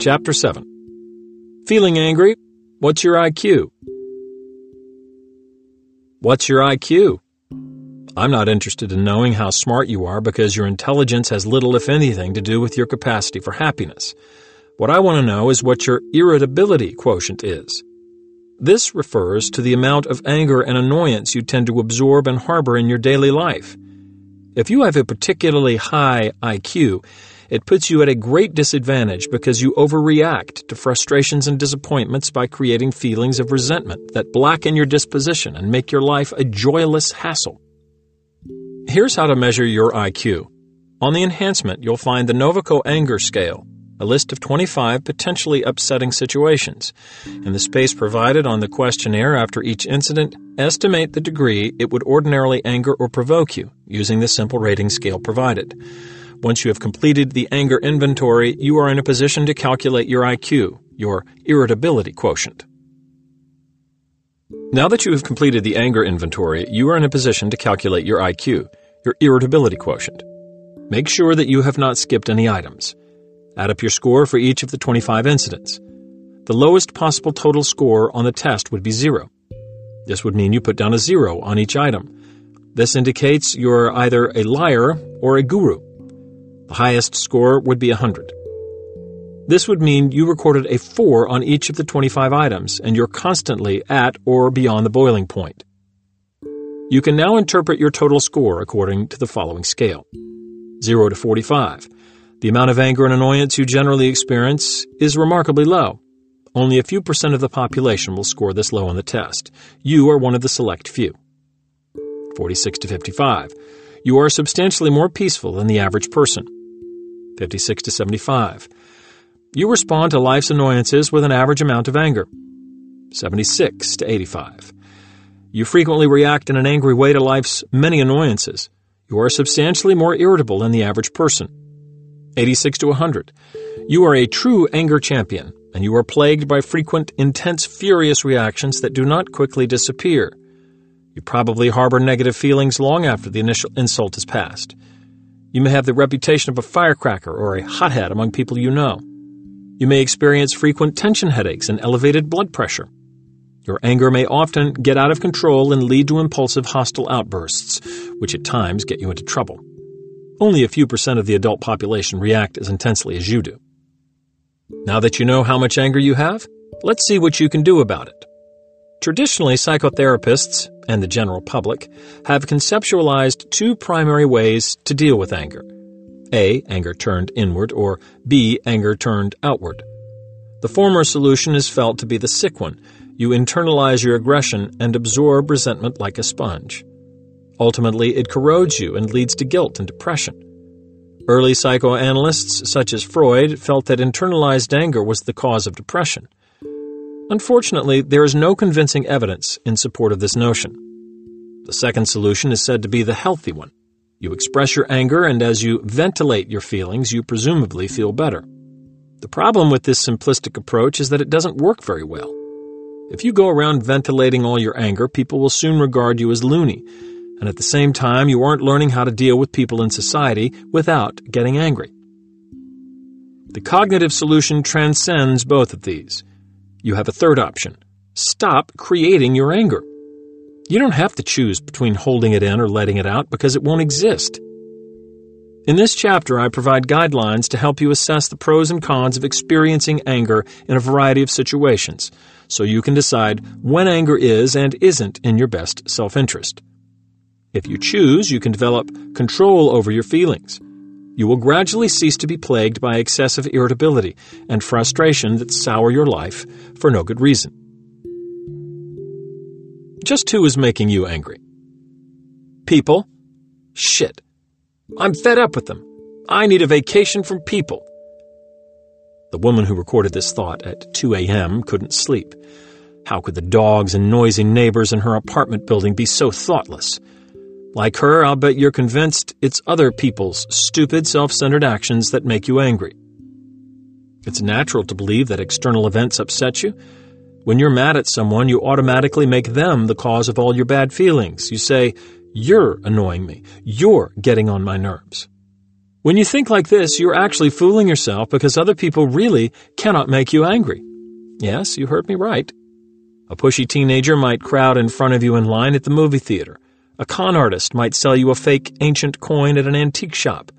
Chapter 7 Feeling angry? What's your IQ? What's your IQ? I'm not interested in knowing how smart you are because your intelligence has little, if anything, to do with your capacity for happiness. What I want to know is what your irritability quotient is. This refers to the amount of anger and annoyance you tend to absorb and harbor in your daily life. If you have a particularly high IQ, it puts you at a great disadvantage because you overreact to frustrations and disappointments by creating feelings of resentment that blacken your disposition and make your life a joyless hassle. Here's how to measure your IQ. On the enhancement, you'll find the Novaco Anger Scale, a list of 25 potentially upsetting situations. In the space provided on the questionnaire after each incident, estimate the degree it would ordinarily anger or provoke you using the simple rating scale provided. Once you have completed the anger inventory, you are in a position to calculate your IQ, your irritability quotient. Now that you have completed the anger inventory, you are in a position to calculate your IQ, your irritability quotient. Make sure that you have not skipped any items. Add up your score for each of the 25 incidents. The lowest possible total score on the test would be zero. This would mean you put down a zero on each item. This indicates you're either a liar or a guru. The highest score would be 100. This would mean you recorded a 4 on each of the 25 items and you're constantly at or beyond the boiling point. You can now interpret your total score according to the following scale 0 to 45. The amount of anger and annoyance you generally experience is remarkably low. Only a few percent of the population will score this low on the test. You are one of the select few. 46 to 55 you are substantially more peaceful than the average person. 56 to 75. You respond to life's annoyances with an average amount of anger. 76 to 85. You frequently react in an angry way to life's many annoyances. You are substantially more irritable than the average person. 86 to 100. You are a true anger champion, and you are plagued by frequent, intense, furious reactions that do not quickly disappear. You probably harbor negative feelings long after the initial insult has passed. You may have the reputation of a firecracker or a hothead among people you know. You may experience frequent tension headaches and elevated blood pressure. Your anger may often get out of control and lead to impulsive hostile outbursts, which at times get you into trouble. Only a few percent of the adult population react as intensely as you do. Now that you know how much anger you have, let's see what you can do about it. Traditionally, psychotherapists and the general public have conceptualized two primary ways to deal with anger A. Anger turned inward, or B. Anger turned outward. The former solution is felt to be the sick one. You internalize your aggression and absorb resentment like a sponge. Ultimately, it corrodes you and leads to guilt and depression. Early psychoanalysts such as Freud felt that internalized anger was the cause of depression. Unfortunately, there is no convincing evidence in support of this notion. The second solution is said to be the healthy one. You express your anger, and as you ventilate your feelings, you presumably feel better. The problem with this simplistic approach is that it doesn't work very well. If you go around ventilating all your anger, people will soon regard you as loony, and at the same time, you aren't learning how to deal with people in society without getting angry. The cognitive solution transcends both of these. You have a third option stop creating your anger. You don't have to choose between holding it in or letting it out because it won't exist. In this chapter, I provide guidelines to help you assess the pros and cons of experiencing anger in a variety of situations so you can decide when anger is and isn't in your best self interest. If you choose, you can develop control over your feelings. You will gradually cease to be plagued by excessive irritability and frustration that sour your life for no good reason. Just who is making you angry? People? Shit. I'm fed up with them. I need a vacation from people. The woman who recorded this thought at 2 a.m. couldn't sleep. How could the dogs and noisy neighbors in her apartment building be so thoughtless? Like her, I'll bet you're convinced it's other people's stupid, self centered actions that make you angry. It's natural to believe that external events upset you. When you're mad at someone, you automatically make them the cause of all your bad feelings. You say, You're annoying me. You're getting on my nerves. When you think like this, you're actually fooling yourself because other people really cannot make you angry. Yes, you heard me right. A pushy teenager might crowd in front of you in line at the movie theater. A con artist might sell you a fake ancient coin at an antique shop.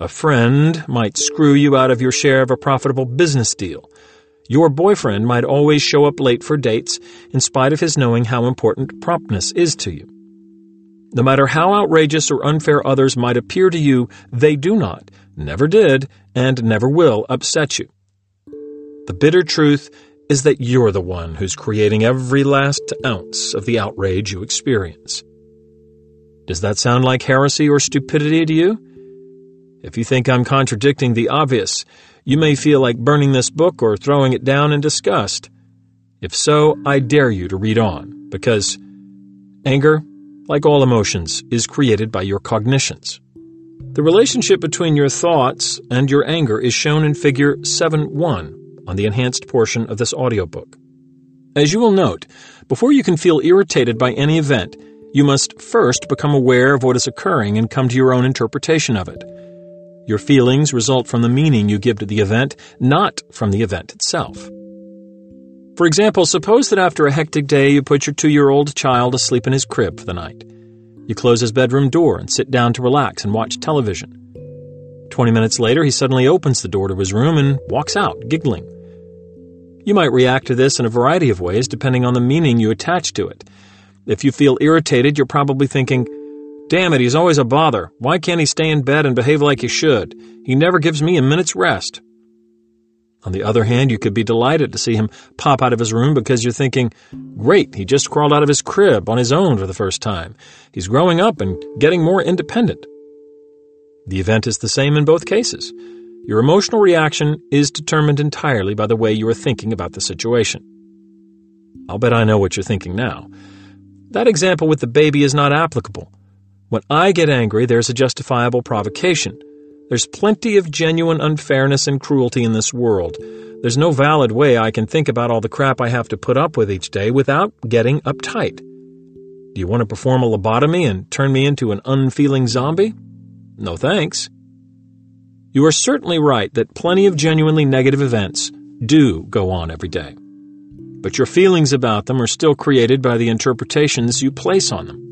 A friend might screw you out of your share of a profitable business deal. Your boyfriend might always show up late for dates in spite of his knowing how important promptness is to you. No matter how outrageous or unfair others might appear to you, they do not, never did, and never will upset you. The bitter truth is that you're the one who's creating every last ounce of the outrage you experience. Does that sound like heresy or stupidity to you? If you think I'm contradicting the obvious, you may feel like burning this book or throwing it down in disgust. If so, I dare you to read on, because anger, like all emotions, is created by your cognitions. The relationship between your thoughts and your anger is shown in Figure 7 1 on the enhanced portion of this audiobook. As you will note, before you can feel irritated by any event, you must first become aware of what is occurring and come to your own interpretation of it. Your feelings result from the meaning you give to the event, not from the event itself. For example, suppose that after a hectic day you put your two year old child asleep in his crib for the night. You close his bedroom door and sit down to relax and watch television. Twenty minutes later, he suddenly opens the door to his room and walks out, giggling. You might react to this in a variety of ways depending on the meaning you attach to it. If you feel irritated, you're probably thinking, Damn it, he's always a bother. Why can't he stay in bed and behave like he should? He never gives me a minute's rest. On the other hand, you could be delighted to see him pop out of his room because you're thinking, Great, he just crawled out of his crib on his own for the first time. He's growing up and getting more independent. The event is the same in both cases. Your emotional reaction is determined entirely by the way you are thinking about the situation. I'll bet I know what you're thinking now. That example with the baby is not applicable. When I get angry, there's a justifiable provocation. There's plenty of genuine unfairness and cruelty in this world. There's no valid way I can think about all the crap I have to put up with each day without getting uptight. Do you want to perform a lobotomy and turn me into an unfeeling zombie? No thanks. You are certainly right that plenty of genuinely negative events do go on every day but your feelings about them are still created by the interpretations you place on them.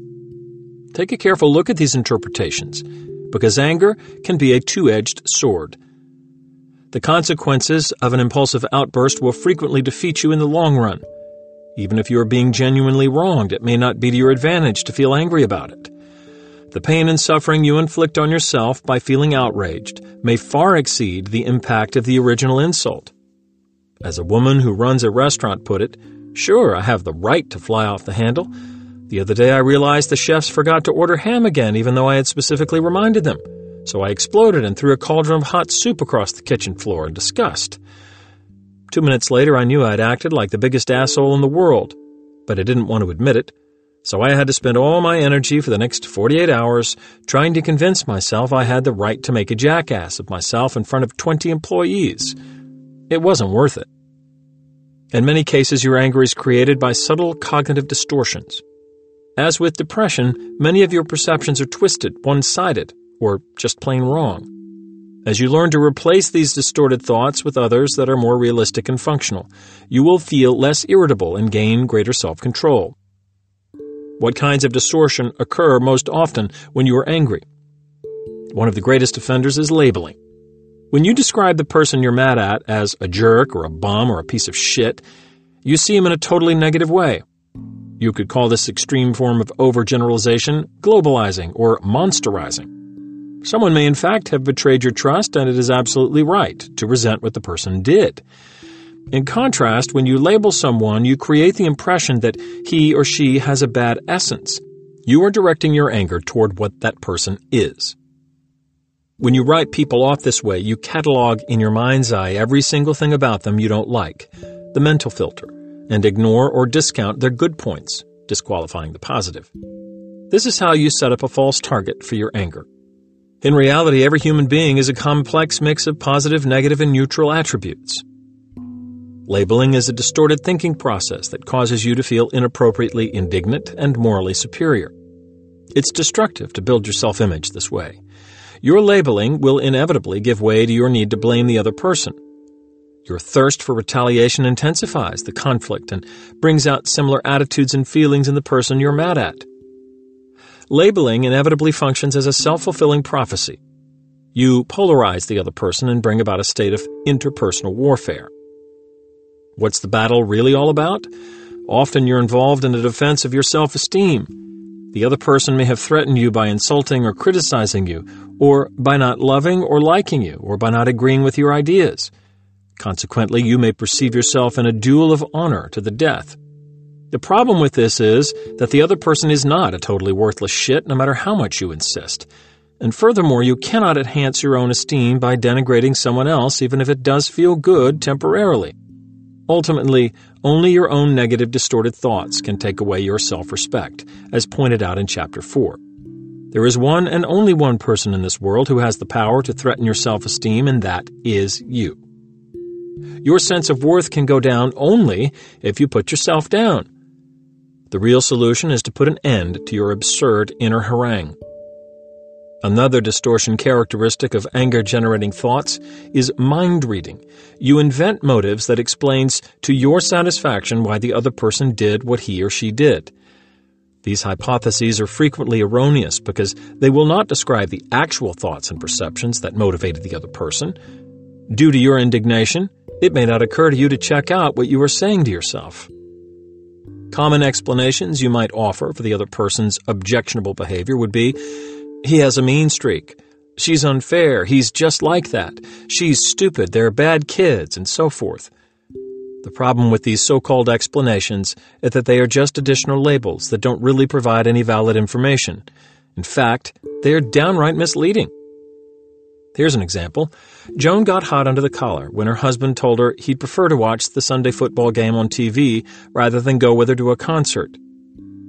Take a careful look at these interpretations, because anger can be a two edged sword. The consequences of an impulsive outburst will frequently defeat you in the long run. Even if you are being genuinely wronged, it may not be to your advantage to feel angry about it. The pain and suffering you inflict on yourself by feeling outraged may far exceed the impact of the original insult. As a woman who runs a restaurant put it, sure, I have the right to fly off the handle. The other day I realized the chefs forgot to order ham again, even though I had specifically reminded them. So I exploded and threw a cauldron of hot soup across the kitchen floor in disgust. Two minutes later, I knew I'd acted like the biggest asshole in the world, but I didn't want to admit it. So I had to spend all my energy for the next 48 hours trying to convince myself I had the right to make a jackass of myself in front of 20 employees. It wasn't worth it. In many cases, your anger is created by subtle cognitive distortions. As with depression, many of your perceptions are twisted, one sided, or just plain wrong. As you learn to replace these distorted thoughts with others that are more realistic and functional, you will feel less irritable and gain greater self control. What kinds of distortion occur most often when you are angry? One of the greatest offenders is labeling. When you describe the person you're mad at as a jerk or a bum or a piece of shit, you see him in a totally negative way. You could call this extreme form of overgeneralization globalizing or monsterizing. Someone may in fact have betrayed your trust, and it is absolutely right to resent what the person did. In contrast, when you label someone, you create the impression that he or she has a bad essence. You are directing your anger toward what that person is. When you write people off this way, you catalog in your mind's eye every single thing about them you don't like, the mental filter, and ignore or discount their good points, disqualifying the positive. This is how you set up a false target for your anger. In reality, every human being is a complex mix of positive, negative, and neutral attributes. Labeling is a distorted thinking process that causes you to feel inappropriately indignant and morally superior. It's destructive to build your self image this way. Your labeling will inevitably give way to your need to blame the other person. Your thirst for retaliation intensifies the conflict and brings out similar attitudes and feelings in the person you're mad at. Labeling inevitably functions as a self fulfilling prophecy. You polarize the other person and bring about a state of interpersonal warfare. What's the battle really all about? Often you're involved in a defense of your self esteem. The other person may have threatened you by insulting or criticizing you, or by not loving or liking you, or by not agreeing with your ideas. Consequently, you may perceive yourself in a duel of honor to the death. The problem with this is that the other person is not a totally worthless shit, no matter how much you insist. And furthermore, you cannot enhance your own esteem by denigrating someone else, even if it does feel good temporarily. Ultimately, only your own negative, distorted thoughts can take away your self respect, as pointed out in Chapter 4. There is one and only one person in this world who has the power to threaten your self esteem, and that is you. Your sense of worth can go down only if you put yourself down. The real solution is to put an end to your absurd inner harangue. Another distortion characteristic of anger generating thoughts is mind reading. You invent motives that explains to your satisfaction why the other person did what he or she did. These hypotheses are frequently erroneous because they will not describe the actual thoughts and perceptions that motivated the other person. Due to your indignation, it may not occur to you to check out what you are saying to yourself. Common explanations you might offer for the other person's objectionable behavior would be he has a mean streak. She's unfair. He's just like that. She's stupid. They're bad kids, and so forth. The problem with these so called explanations is that they are just additional labels that don't really provide any valid information. In fact, they are downright misleading. Here's an example. Joan got hot under the collar when her husband told her he'd prefer to watch the Sunday football game on TV rather than go with her to a concert.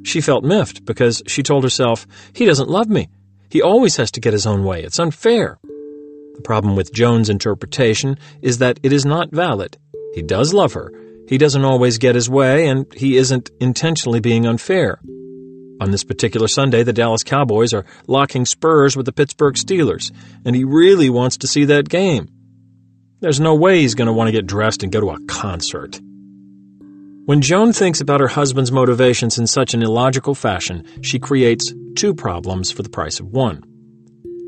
She felt miffed because she told herself, he doesn't love me. He always has to get his own way. It's unfair. The problem with Joan's interpretation is that it is not valid. He does love her. He doesn't always get his way, and he isn't intentionally being unfair. On this particular Sunday, the Dallas Cowboys are locking spurs with the Pittsburgh Steelers, and he really wants to see that game. There's no way he's going to want to get dressed and go to a concert. When Joan thinks about her husband's motivations in such an illogical fashion, she creates two problems for the price of one.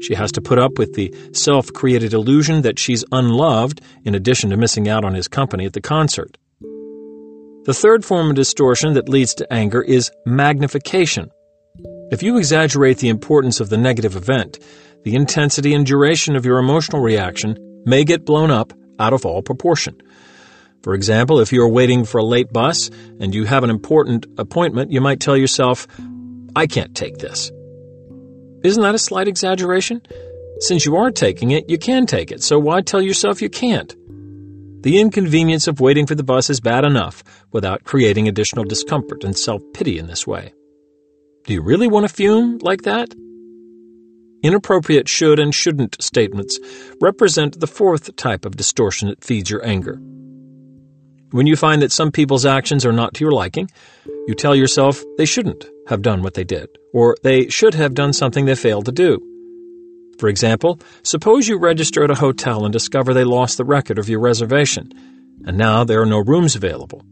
She has to put up with the self created illusion that she's unloved, in addition to missing out on his company at the concert. The third form of distortion that leads to anger is magnification. If you exaggerate the importance of the negative event, the intensity and duration of your emotional reaction may get blown up out of all proportion. For example, if you're waiting for a late bus and you have an important appointment, you might tell yourself, I can't take this. Isn't that a slight exaggeration? Since you are taking it, you can take it, so why tell yourself you can't? The inconvenience of waiting for the bus is bad enough without creating additional discomfort and self pity in this way. Do you really want to fume like that? Inappropriate should and shouldn't statements represent the fourth type of distortion that feeds your anger. When you find that some people's actions are not to your liking, you tell yourself they shouldn't have done what they did, or they should have done something they failed to do. For example, suppose you register at a hotel and discover they lost the record of your reservation, and now there are no rooms available.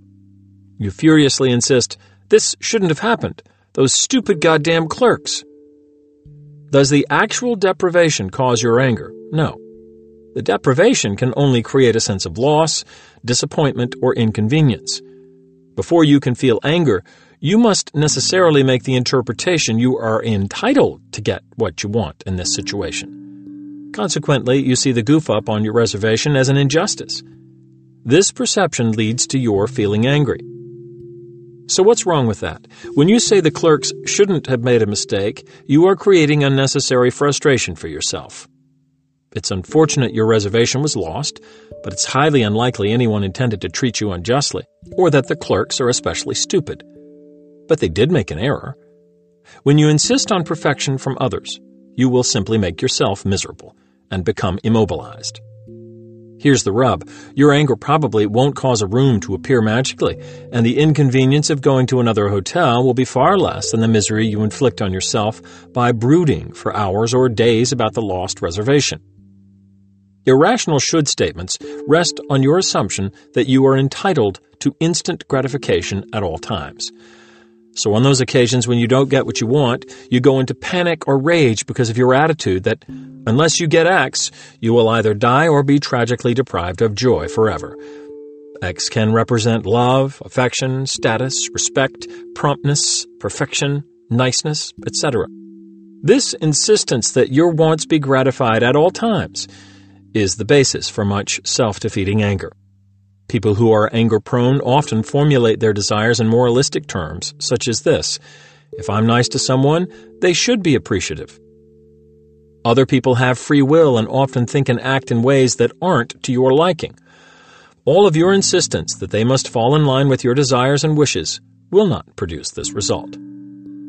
You furiously insist, This shouldn't have happened. Those stupid goddamn clerks. Does the actual deprivation cause your anger? No. The deprivation can only create a sense of loss, disappointment, or inconvenience. Before you can feel anger, you must necessarily make the interpretation you are entitled to get what you want in this situation. Consequently, you see the goof up on your reservation as an injustice. This perception leads to your feeling angry. So, what's wrong with that? When you say the clerks shouldn't have made a mistake, you are creating unnecessary frustration for yourself. It's unfortunate your reservation was lost, but it's highly unlikely anyone intended to treat you unjustly, or that the clerks are especially stupid but they did make an error. When you insist on perfection from others, you will simply make yourself miserable and become immobilized. Here's the rub your anger probably won't cause a room to appear magically, and the inconvenience of going to another hotel will be far less than the misery you inflict on yourself by brooding for hours or days about the lost reservation. Irrational should statements rest on your assumption that you are entitled to instant gratification at all times. So, on those occasions when you don't get what you want, you go into panic or rage because of your attitude that unless you get X, you will either die or be tragically deprived of joy forever. X can represent love, affection, status, respect, promptness, perfection, niceness, etc. This insistence that your wants be gratified at all times is the basis for much self defeating anger. People who are anger prone often formulate their desires in moralistic terms, such as this If I'm nice to someone, they should be appreciative. Other people have free will and often think and act in ways that aren't to your liking. All of your insistence that they must fall in line with your desires and wishes will not produce this result.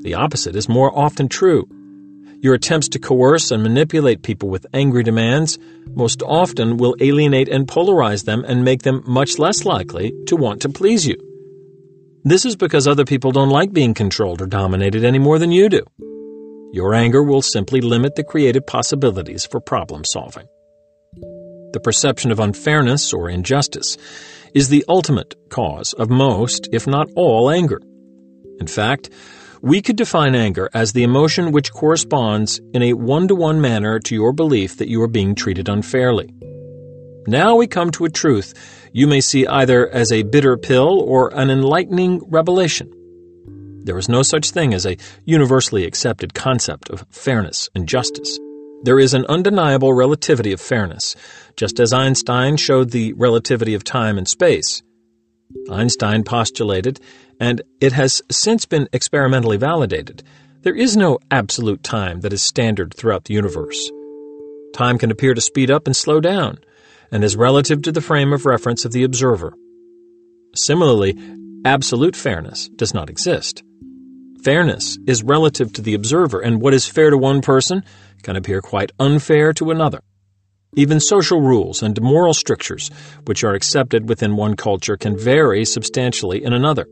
The opposite is more often true. Your attempts to coerce and manipulate people with angry demands most often will alienate and polarize them and make them much less likely to want to please you. This is because other people don't like being controlled or dominated any more than you do. Your anger will simply limit the creative possibilities for problem solving. The perception of unfairness or injustice is the ultimate cause of most, if not all, anger. In fact, we could define anger as the emotion which corresponds in a one to one manner to your belief that you are being treated unfairly. Now we come to a truth you may see either as a bitter pill or an enlightening revelation. There is no such thing as a universally accepted concept of fairness and justice. There is an undeniable relativity of fairness, just as Einstein showed the relativity of time and space. Einstein postulated, and it has since been experimentally validated, there is no absolute time that is standard throughout the universe. Time can appear to speed up and slow down, and is relative to the frame of reference of the observer. Similarly, absolute fairness does not exist. Fairness is relative to the observer, and what is fair to one person can appear quite unfair to another. Even social rules and moral strictures, which are accepted within one culture, can vary substantially in another.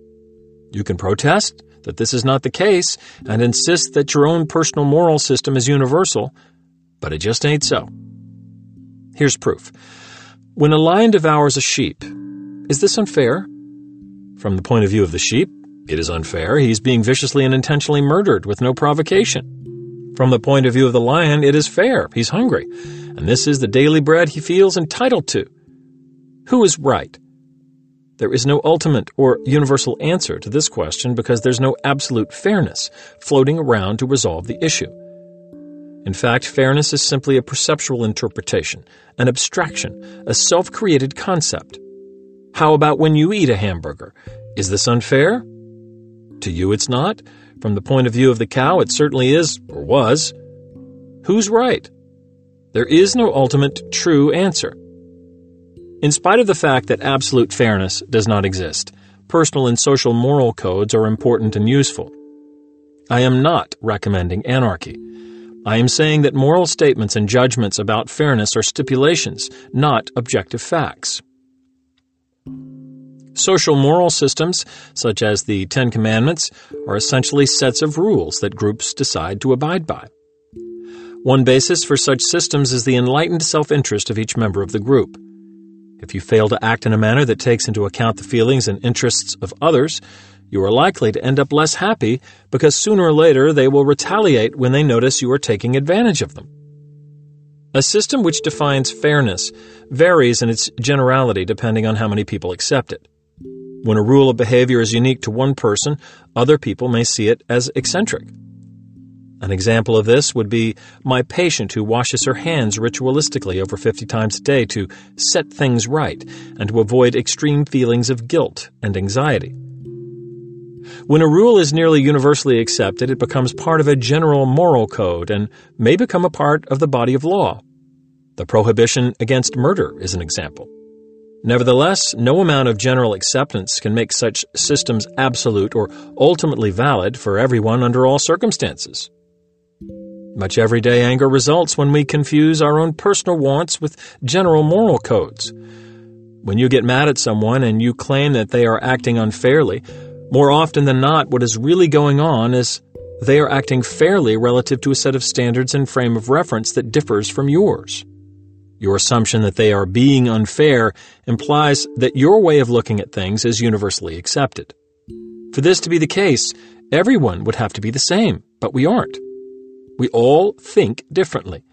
You can protest that this is not the case and insist that your own personal moral system is universal, but it just ain't so. Here's proof. When a lion devours a sheep, is this unfair? From the point of view of the sheep, it is unfair. He's being viciously and intentionally murdered with no provocation. From the point of view of the lion, it is fair. He's hungry and this is the daily bread he feels entitled to. Who is right? There is no ultimate or universal answer to this question because there's no absolute fairness floating around to resolve the issue. In fact, fairness is simply a perceptual interpretation, an abstraction, a self created concept. How about when you eat a hamburger? Is this unfair? To you, it's not. From the point of view of the cow, it certainly is, or was. Who's right? There is no ultimate true answer. In spite of the fact that absolute fairness does not exist, personal and social moral codes are important and useful. I am not recommending anarchy. I am saying that moral statements and judgments about fairness are stipulations, not objective facts. Social moral systems, such as the Ten Commandments, are essentially sets of rules that groups decide to abide by. One basis for such systems is the enlightened self interest of each member of the group. If you fail to act in a manner that takes into account the feelings and interests of others, you are likely to end up less happy because sooner or later they will retaliate when they notice you are taking advantage of them. A system which defines fairness varies in its generality depending on how many people accept it. When a rule of behavior is unique to one person, other people may see it as eccentric. An example of this would be my patient who washes her hands ritualistically over 50 times a day to set things right and to avoid extreme feelings of guilt and anxiety. When a rule is nearly universally accepted, it becomes part of a general moral code and may become a part of the body of law. The prohibition against murder is an example. Nevertheless, no amount of general acceptance can make such systems absolute or ultimately valid for everyone under all circumstances. Much everyday anger results when we confuse our own personal wants with general moral codes. When you get mad at someone and you claim that they are acting unfairly, more often than not, what is really going on is they are acting fairly relative to a set of standards and frame of reference that differs from yours. Your assumption that they are being unfair implies that your way of looking at things is universally accepted. For this to be the case, everyone would have to be the same, but we aren't. We all think differently.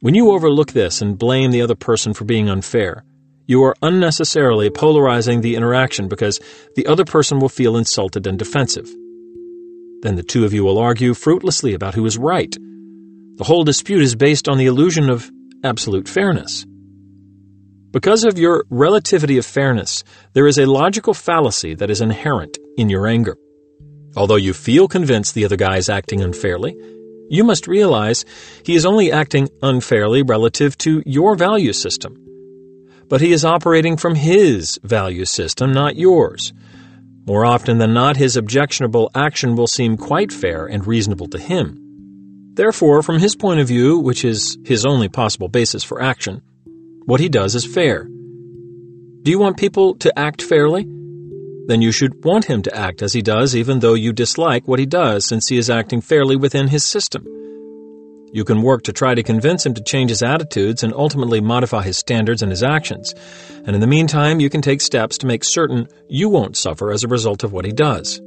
When you overlook this and blame the other person for being unfair, you are unnecessarily polarizing the interaction because the other person will feel insulted and defensive. Then the two of you will argue fruitlessly about who is right. The whole dispute is based on the illusion of absolute fairness. Because of your relativity of fairness, there is a logical fallacy that is inherent in your anger. Although you feel convinced the other guy is acting unfairly, you must realize he is only acting unfairly relative to your value system. But he is operating from his value system, not yours. More often than not, his objectionable action will seem quite fair and reasonable to him. Therefore, from his point of view, which is his only possible basis for action, what he does is fair. Do you want people to act fairly? Then you should want him to act as he does, even though you dislike what he does, since he is acting fairly within his system. You can work to try to convince him to change his attitudes and ultimately modify his standards and his actions. And in the meantime, you can take steps to make certain you won't suffer as a result of what he does.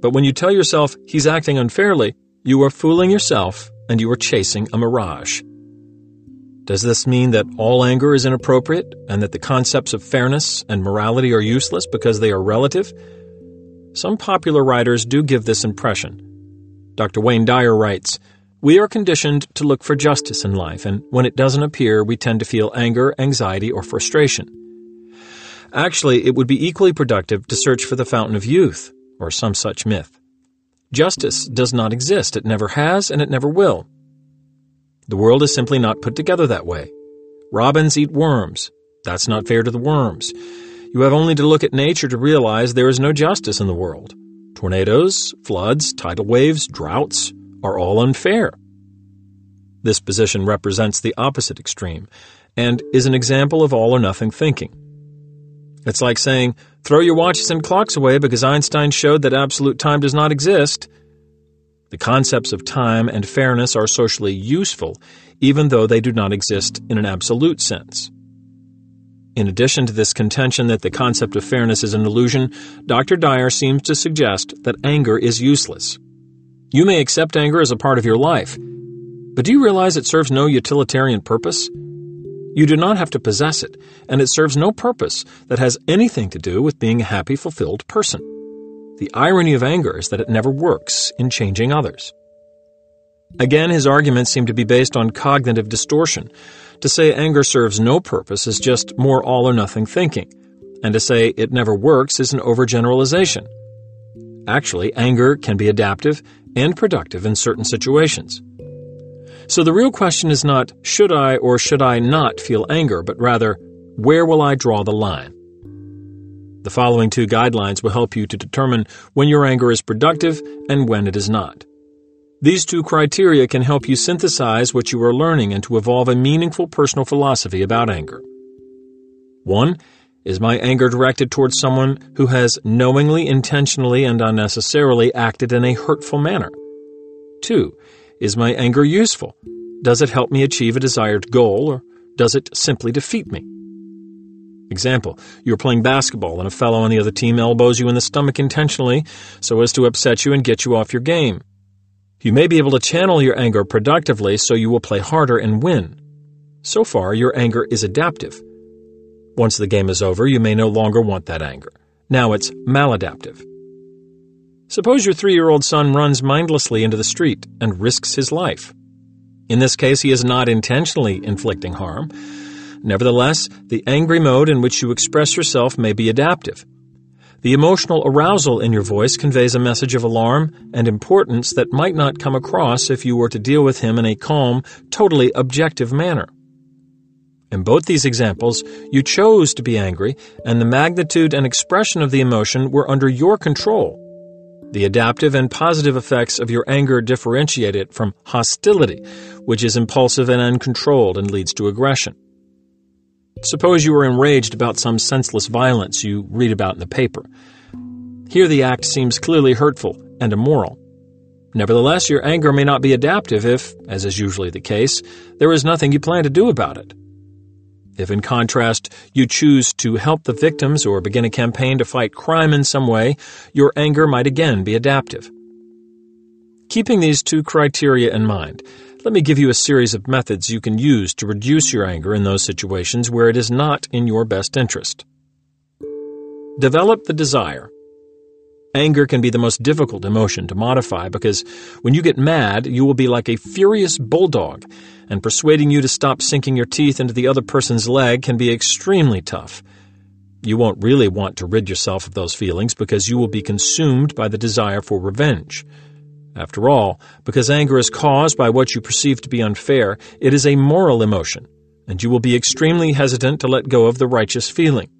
But when you tell yourself he's acting unfairly, you are fooling yourself and you are chasing a mirage. Does this mean that all anger is inappropriate and that the concepts of fairness and morality are useless because they are relative? Some popular writers do give this impression. Dr. Wayne Dyer writes, We are conditioned to look for justice in life, and when it doesn't appear, we tend to feel anger, anxiety, or frustration. Actually, it would be equally productive to search for the fountain of youth, or some such myth. Justice does not exist. It never has, and it never will. The world is simply not put together that way. Robins eat worms. That's not fair to the worms. You have only to look at nature to realize there is no justice in the world. Tornadoes, floods, tidal waves, droughts are all unfair. This position represents the opposite extreme and is an example of all or nothing thinking. It's like saying, throw your watches and clocks away because Einstein showed that absolute time does not exist. The concepts of time and fairness are socially useful, even though they do not exist in an absolute sense. In addition to this contention that the concept of fairness is an illusion, Dr. Dyer seems to suggest that anger is useless. You may accept anger as a part of your life, but do you realize it serves no utilitarian purpose? You do not have to possess it, and it serves no purpose that has anything to do with being a happy, fulfilled person. The irony of anger is that it never works in changing others. Again, his arguments seem to be based on cognitive distortion. To say anger serves no purpose is just more all or nothing thinking, and to say it never works is an overgeneralization. Actually, anger can be adaptive and productive in certain situations. So the real question is not, should I or should I not feel anger, but rather, where will I draw the line? The following two guidelines will help you to determine when your anger is productive and when it is not. These two criteria can help you synthesize what you are learning and to evolve a meaningful personal philosophy about anger. 1. Is my anger directed towards someone who has knowingly, intentionally, and unnecessarily acted in a hurtful manner? 2. Is my anger useful? Does it help me achieve a desired goal, or does it simply defeat me? Example, you're playing basketball and a fellow on the other team elbows you in the stomach intentionally so as to upset you and get you off your game. You may be able to channel your anger productively so you will play harder and win. So far, your anger is adaptive. Once the game is over, you may no longer want that anger. Now it's maladaptive. Suppose your three year old son runs mindlessly into the street and risks his life. In this case, he is not intentionally inflicting harm. Nevertheless, the angry mode in which you express yourself may be adaptive. The emotional arousal in your voice conveys a message of alarm and importance that might not come across if you were to deal with him in a calm, totally objective manner. In both these examples, you chose to be angry, and the magnitude and expression of the emotion were under your control. The adaptive and positive effects of your anger differentiate it from hostility, which is impulsive and uncontrolled and leads to aggression. Suppose you are enraged about some senseless violence you read about in the paper. Here the act seems clearly hurtful and immoral. Nevertheless, your anger may not be adaptive if, as is usually the case, there is nothing you plan to do about it. If, in contrast, you choose to help the victims or begin a campaign to fight crime in some way, your anger might again be adaptive. Keeping these two criteria in mind, let me give you a series of methods you can use to reduce your anger in those situations where it is not in your best interest. Develop the desire. Anger can be the most difficult emotion to modify because when you get mad, you will be like a furious bulldog, and persuading you to stop sinking your teeth into the other person's leg can be extremely tough. You won't really want to rid yourself of those feelings because you will be consumed by the desire for revenge. After all, because anger is caused by what you perceive to be unfair, it is a moral emotion, and you will be extremely hesitant to let go of the righteous feeling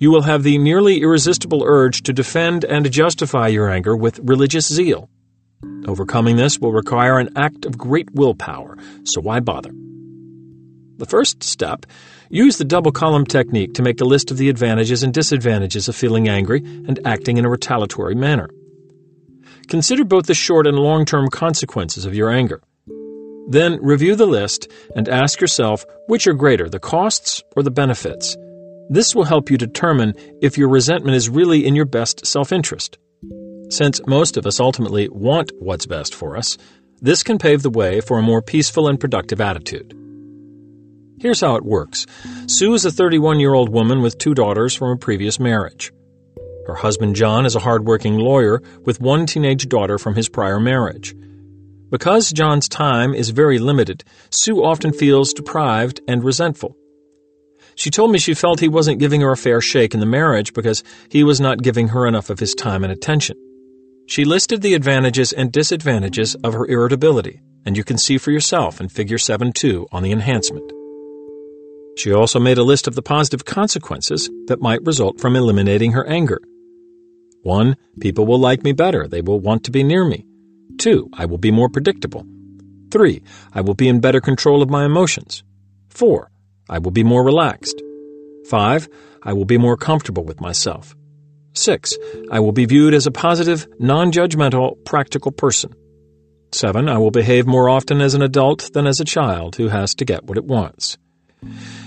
you will have the nearly irresistible urge to defend and justify your anger with religious zeal. Overcoming this will require an act of great willpower, so why bother? The first step use the double column technique to make a list of the advantages and disadvantages of feeling angry and acting in a retaliatory manner. Consider both the short and long term consequences of your anger. Then review the list and ask yourself which are greater, the costs or the benefits. This will help you determine if your resentment is really in your best self interest. Since most of us ultimately want what's best for us, this can pave the way for a more peaceful and productive attitude. Here's how it works Sue is a 31 year old woman with two daughters from a previous marriage. Her husband John is a hardworking lawyer with one teenage daughter from his prior marriage. Because John's time is very limited, Sue often feels deprived and resentful. She told me she felt he wasn't giving her a fair shake in the marriage because he was not giving her enough of his time and attention. She listed the advantages and disadvantages of her irritability, and you can see for yourself in Figure 7-2 on the enhancement. She also made a list of the positive consequences that might result from eliminating her anger. 1. People will like me better. They will want to be near me. 2. I will be more predictable. 3. I will be in better control of my emotions. 4. I will be more relaxed. 5. I will be more comfortable with myself. 6. I will be viewed as a positive, non judgmental, practical person. 7. I will behave more often as an adult than as a child who has to get what it wants.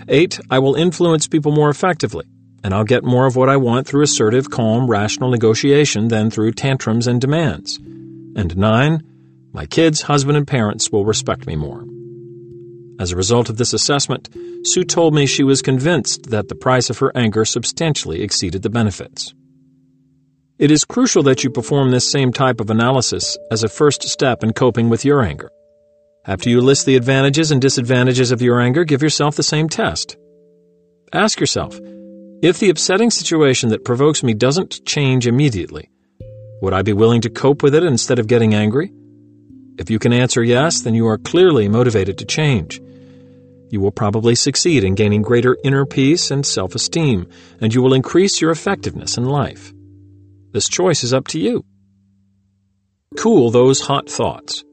8. I will influence people more effectively, and I'll get more of what I want through assertive, calm, rational negotiation than through tantrums and demands. And 9. My kids, husband, and parents will respect me more. As a result of this assessment, Sue told me she was convinced that the price of her anger substantially exceeded the benefits. It is crucial that you perform this same type of analysis as a first step in coping with your anger. After you list the advantages and disadvantages of your anger, give yourself the same test. Ask yourself if the upsetting situation that provokes me doesn't change immediately, would I be willing to cope with it instead of getting angry? If you can answer yes, then you are clearly motivated to change. You will probably succeed in gaining greater inner peace and self esteem, and you will increase your effectiveness in life. This choice is up to you. Cool those hot thoughts.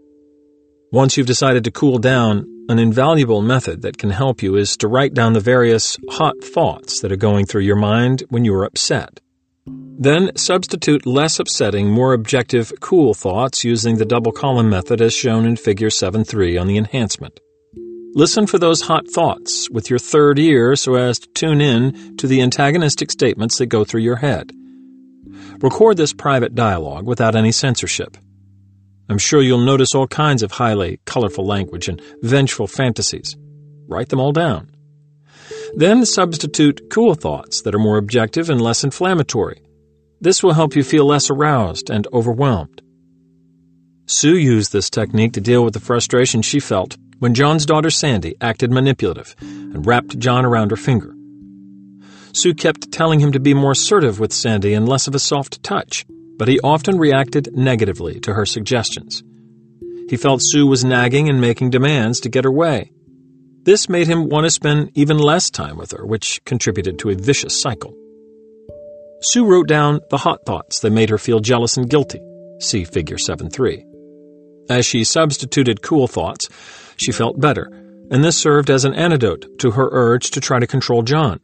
Once you've decided to cool down, an invaluable method that can help you is to write down the various hot thoughts that are going through your mind when you are upset. Then substitute less upsetting, more objective, cool thoughts using the double column method as shown in Figure 7.3 on the enhancement. Listen for those hot thoughts with your third ear so as to tune in to the antagonistic statements that go through your head. Record this private dialogue without any censorship. I'm sure you'll notice all kinds of highly colorful language and vengeful fantasies. Write them all down. Then substitute cool thoughts that are more objective and less inflammatory. This will help you feel less aroused and overwhelmed. Sue used this technique to deal with the frustration she felt when John's daughter Sandy acted manipulative and wrapped John around her finger. Sue kept telling him to be more assertive with Sandy and less of a soft touch, but he often reacted negatively to her suggestions. He felt Sue was nagging and making demands to get her way. This made him want to spend even less time with her, which contributed to a vicious cycle. Sue wrote down the hot thoughts that made her feel jealous and guilty. See Figure 7.3. As she substituted cool thoughts, she felt better, and this served as an antidote to her urge to try to control John.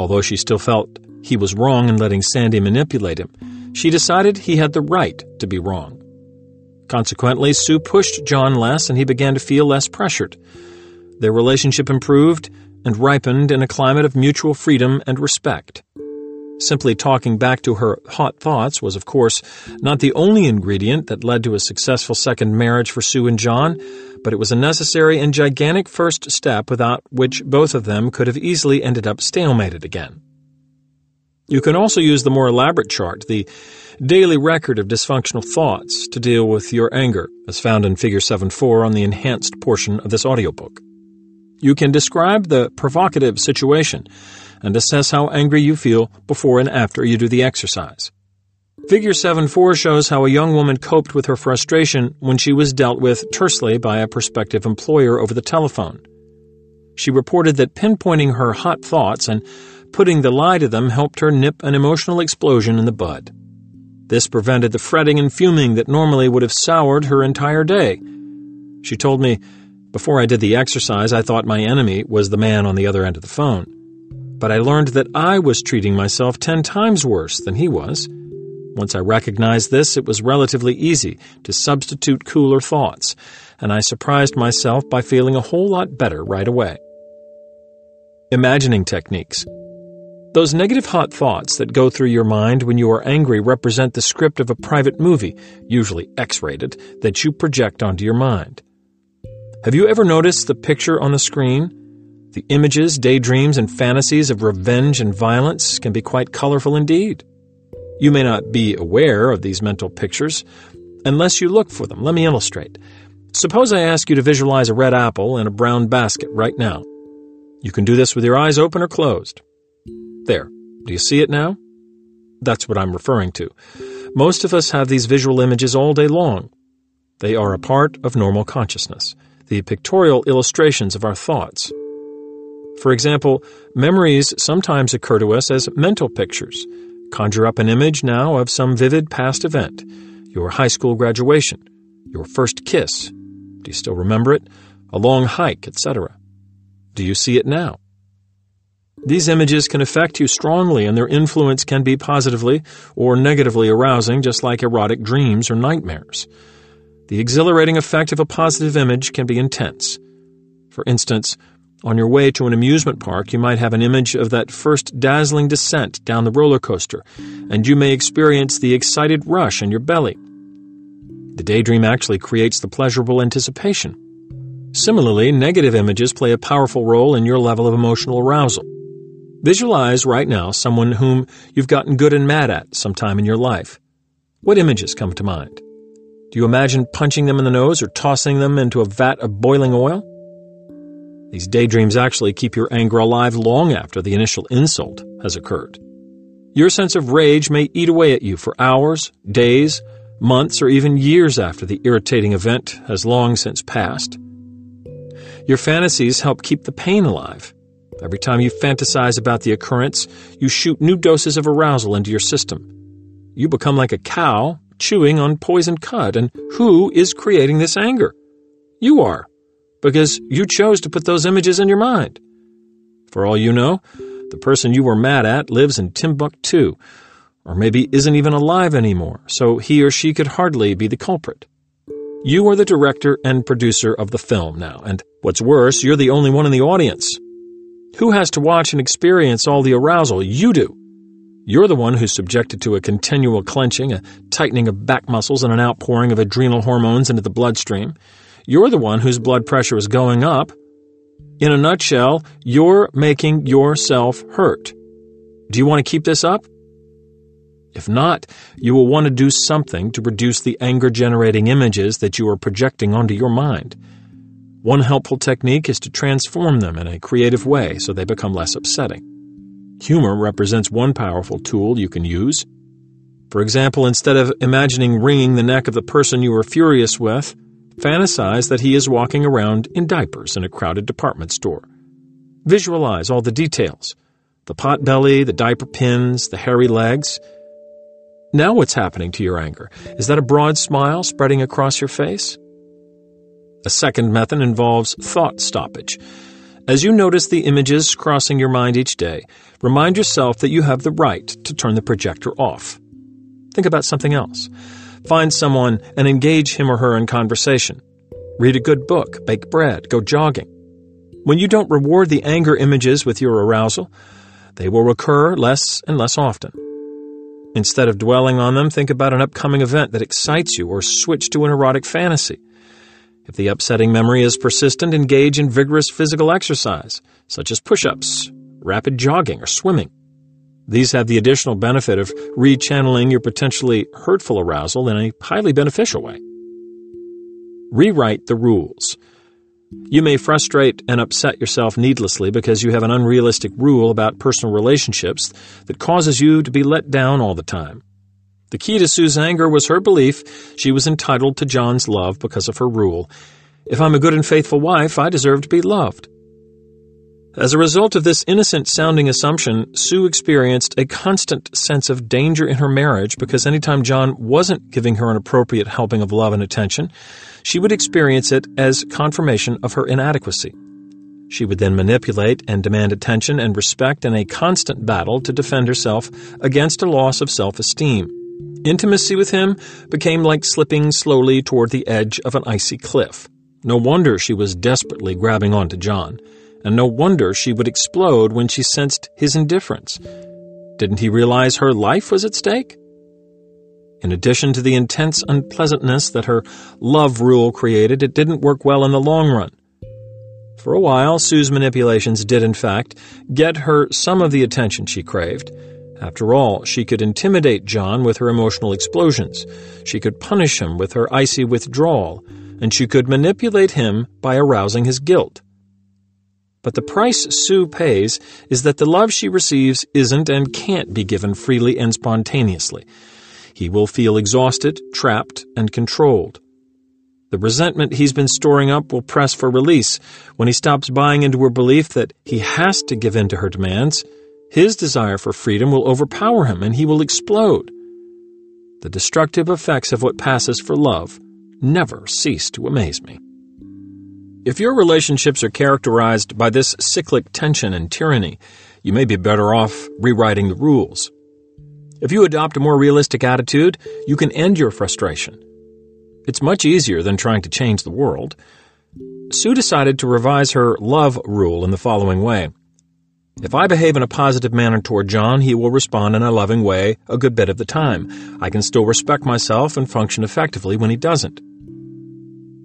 Although she still felt he was wrong in letting Sandy manipulate him, she decided he had the right to be wrong. Consequently, Sue pushed John less and he began to feel less pressured. Their relationship improved and ripened in a climate of mutual freedom and respect. Simply talking back to her hot thoughts was, of course, not the only ingredient that led to a successful second marriage for Sue and John, but it was a necessary and gigantic first step without which both of them could have easily ended up stalemated again. You can also use the more elaborate chart, the daily record of dysfunctional thoughts, to deal with your anger, as found in Figure 7-4 on the enhanced portion of this audiobook. You can describe the provocative situation and assess how angry you feel before and after you do the exercise. Figure 7-4 shows how a young woman coped with her frustration when she was dealt with tersely by a prospective employer over the telephone. She reported that pinpointing her hot thoughts and putting the lie to them helped her nip an emotional explosion in the bud. This prevented the fretting and fuming that normally would have soured her entire day. She told me, Before I did the exercise, I thought my enemy was the man on the other end of the phone but I learned that I was treating myself ten times worse than he was. Once I recognized this, it was relatively easy to substitute cooler thoughts, and I surprised myself by feeling a whole lot better right away. Imagining techniques. Those negative hot thoughts that go through your mind when you are angry represent the script of a private movie, usually X rated, that you project onto your mind. Have you ever noticed the picture on the screen? The images, daydreams, and fantasies of revenge and violence can be quite colorful indeed. You may not be aware of these mental pictures unless you look for them. Let me illustrate. Suppose I ask you to visualize a red apple in a brown basket right now. You can do this with your eyes open or closed. There. Do you see it now? That's what I'm referring to. Most of us have these visual images all day long. They are a part of normal consciousness, the pictorial illustrations of our thoughts. For example, memories sometimes occur to us as mental pictures. Conjure up an image now of some vivid past event your high school graduation, your first kiss. Do you still remember it? A long hike, etc. Do you see it now? These images can affect you strongly, and their influence can be positively or negatively arousing, just like erotic dreams or nightmares. The exhilarating effect of a positive image can be intense. For instance, on your way to an amusement park, you might have an image of that first dazzling descent down the roller coaster, and you may experience the excited rush in your belly. The daydream actually creates the pleasurable anticipation. Similarly, negative images play a powerful role in your level of emotional arousal. Visualize right now someone whom you've gotten good and mad at sometime in your life. What images come to mind? Do you imagine punching them in the nose or tossing them into a vat of boiling oil? These daydreams actually keep your anger alive long after the initial insult has occurred. Your sense of rage may eat away at you for hours, days, months, or even years after the irritating event has long since passed. Your fantasies help keep the pain alive. Every time you fantasize about the occurrence, you shoot new doses of arousal into your system. You become like a cow chewing on poisoned cud, and who is creating this anger? You are because you chose to put those images in your mind. For all you know, the person you were mad at lives in Timbuktu, or maybe isn't even alive anymore, so he or she could hardly be the culprit. You are the director and producer of the film now, and what's worse, you're the only one in the audience. Who has to watch and experience all the arousal? You do. You're the one who's subjected to a continual clenching, a tightening of back muscles, and an outpouring of adrenal hormones into the bloodstream. You're the one whose blood pressure is going up. In a nutshell, you're making yourself hurt. Do you want to keep this up? If not, you will want to do something to reduce the anger generating images that you are projecting onto your mind. One helpful technique is to transform them in a creative way so they become less upsetting. Humor represents one powerful tool you can use. For example, instead of imagining wringing the neck of the person you are furious with, Fantasize that he is walking around in diapers in a crowded department store. Visualize all the details the pot belly, the diaper pins, the hairy legs. Now what's happening to your anger? Is that a broad smile spreading across your face? A second method involves thought stoppage. As you notice the images crossing your mind each day, remind yourself that you have the right to turn the projector off. Think about something else. Find someone and engage him or her in conversation. Read a good book, bake bread, go jogging. When you don't reward the anger images with your arousal, they will recur less and less often. Instead of dwelling on them, think about an upcoming event that excites you or switch to an erotic fantasy. If the upsetting memory is persistent, engage in vigorous physical exercise, such as push ups, rapid jogging, or swimming. These have the additional benefit of rechanneling your potentially hurtful arousal in a highly beneficial way. Rewrite the rules. You may frustrate and upset yourself needlessly because you have an unrealistic rule about personal relationships that causes you to be let down all the time. The key to Sue's anger was her belief she was entitled to John's love because of her rule. If I'm a good and faithful wife, I deserve to be loved. As a result of this innocent sounding assumption, Sue experienced a constant sense of danger in her marriage because anytime John wasn't giving her an appropriate helping of love and attention, she would experience it as confirmation of her inadequacy. She would then manipulate and demand attention and respect in a constant battle to defend herself against a loss of self esteem. Intimacy with him became like slipping slowly toward the edge of an icy cliff. No wonder she was desperately grabbing onto John, and no wonder she would explode when she sensed his indifference. Didn't he realize her life was at stake? In addition to the intense unpleasantness that her love rule created, it didn't work well in the long run. For a while, Sue's manipulations did, in fact, get her some of the attention she craved, after all, she could intimidate John with her emotional explosions. She could punish him with her icy withdrawal, and she could manipulate him by arousing his guilt. But the price Sue pays is that the love she receives isn't and can't be given freely and spontaneously. He will feel exhausted, trapped, and controlled. The resentment he's been storing up will press for release when he stops buying into her belief that he has to give in to her demands his desire for freedom will overpower him and he will explode. The destructive effects of what passes for love never cease to amaze me. If your relationships are characterized by this cyclic tension and tyranny, you may be better off rewriting the rules. If you adopt a more realistic attitude, you can end your frustration. It's much easier than trying to change the world. Sue decided to revise her love rule in the following way. If I behave in a positive manner toward John, he will respond in a loving way a good bit of the time. I can still respect myself and function effectively when he doesn't.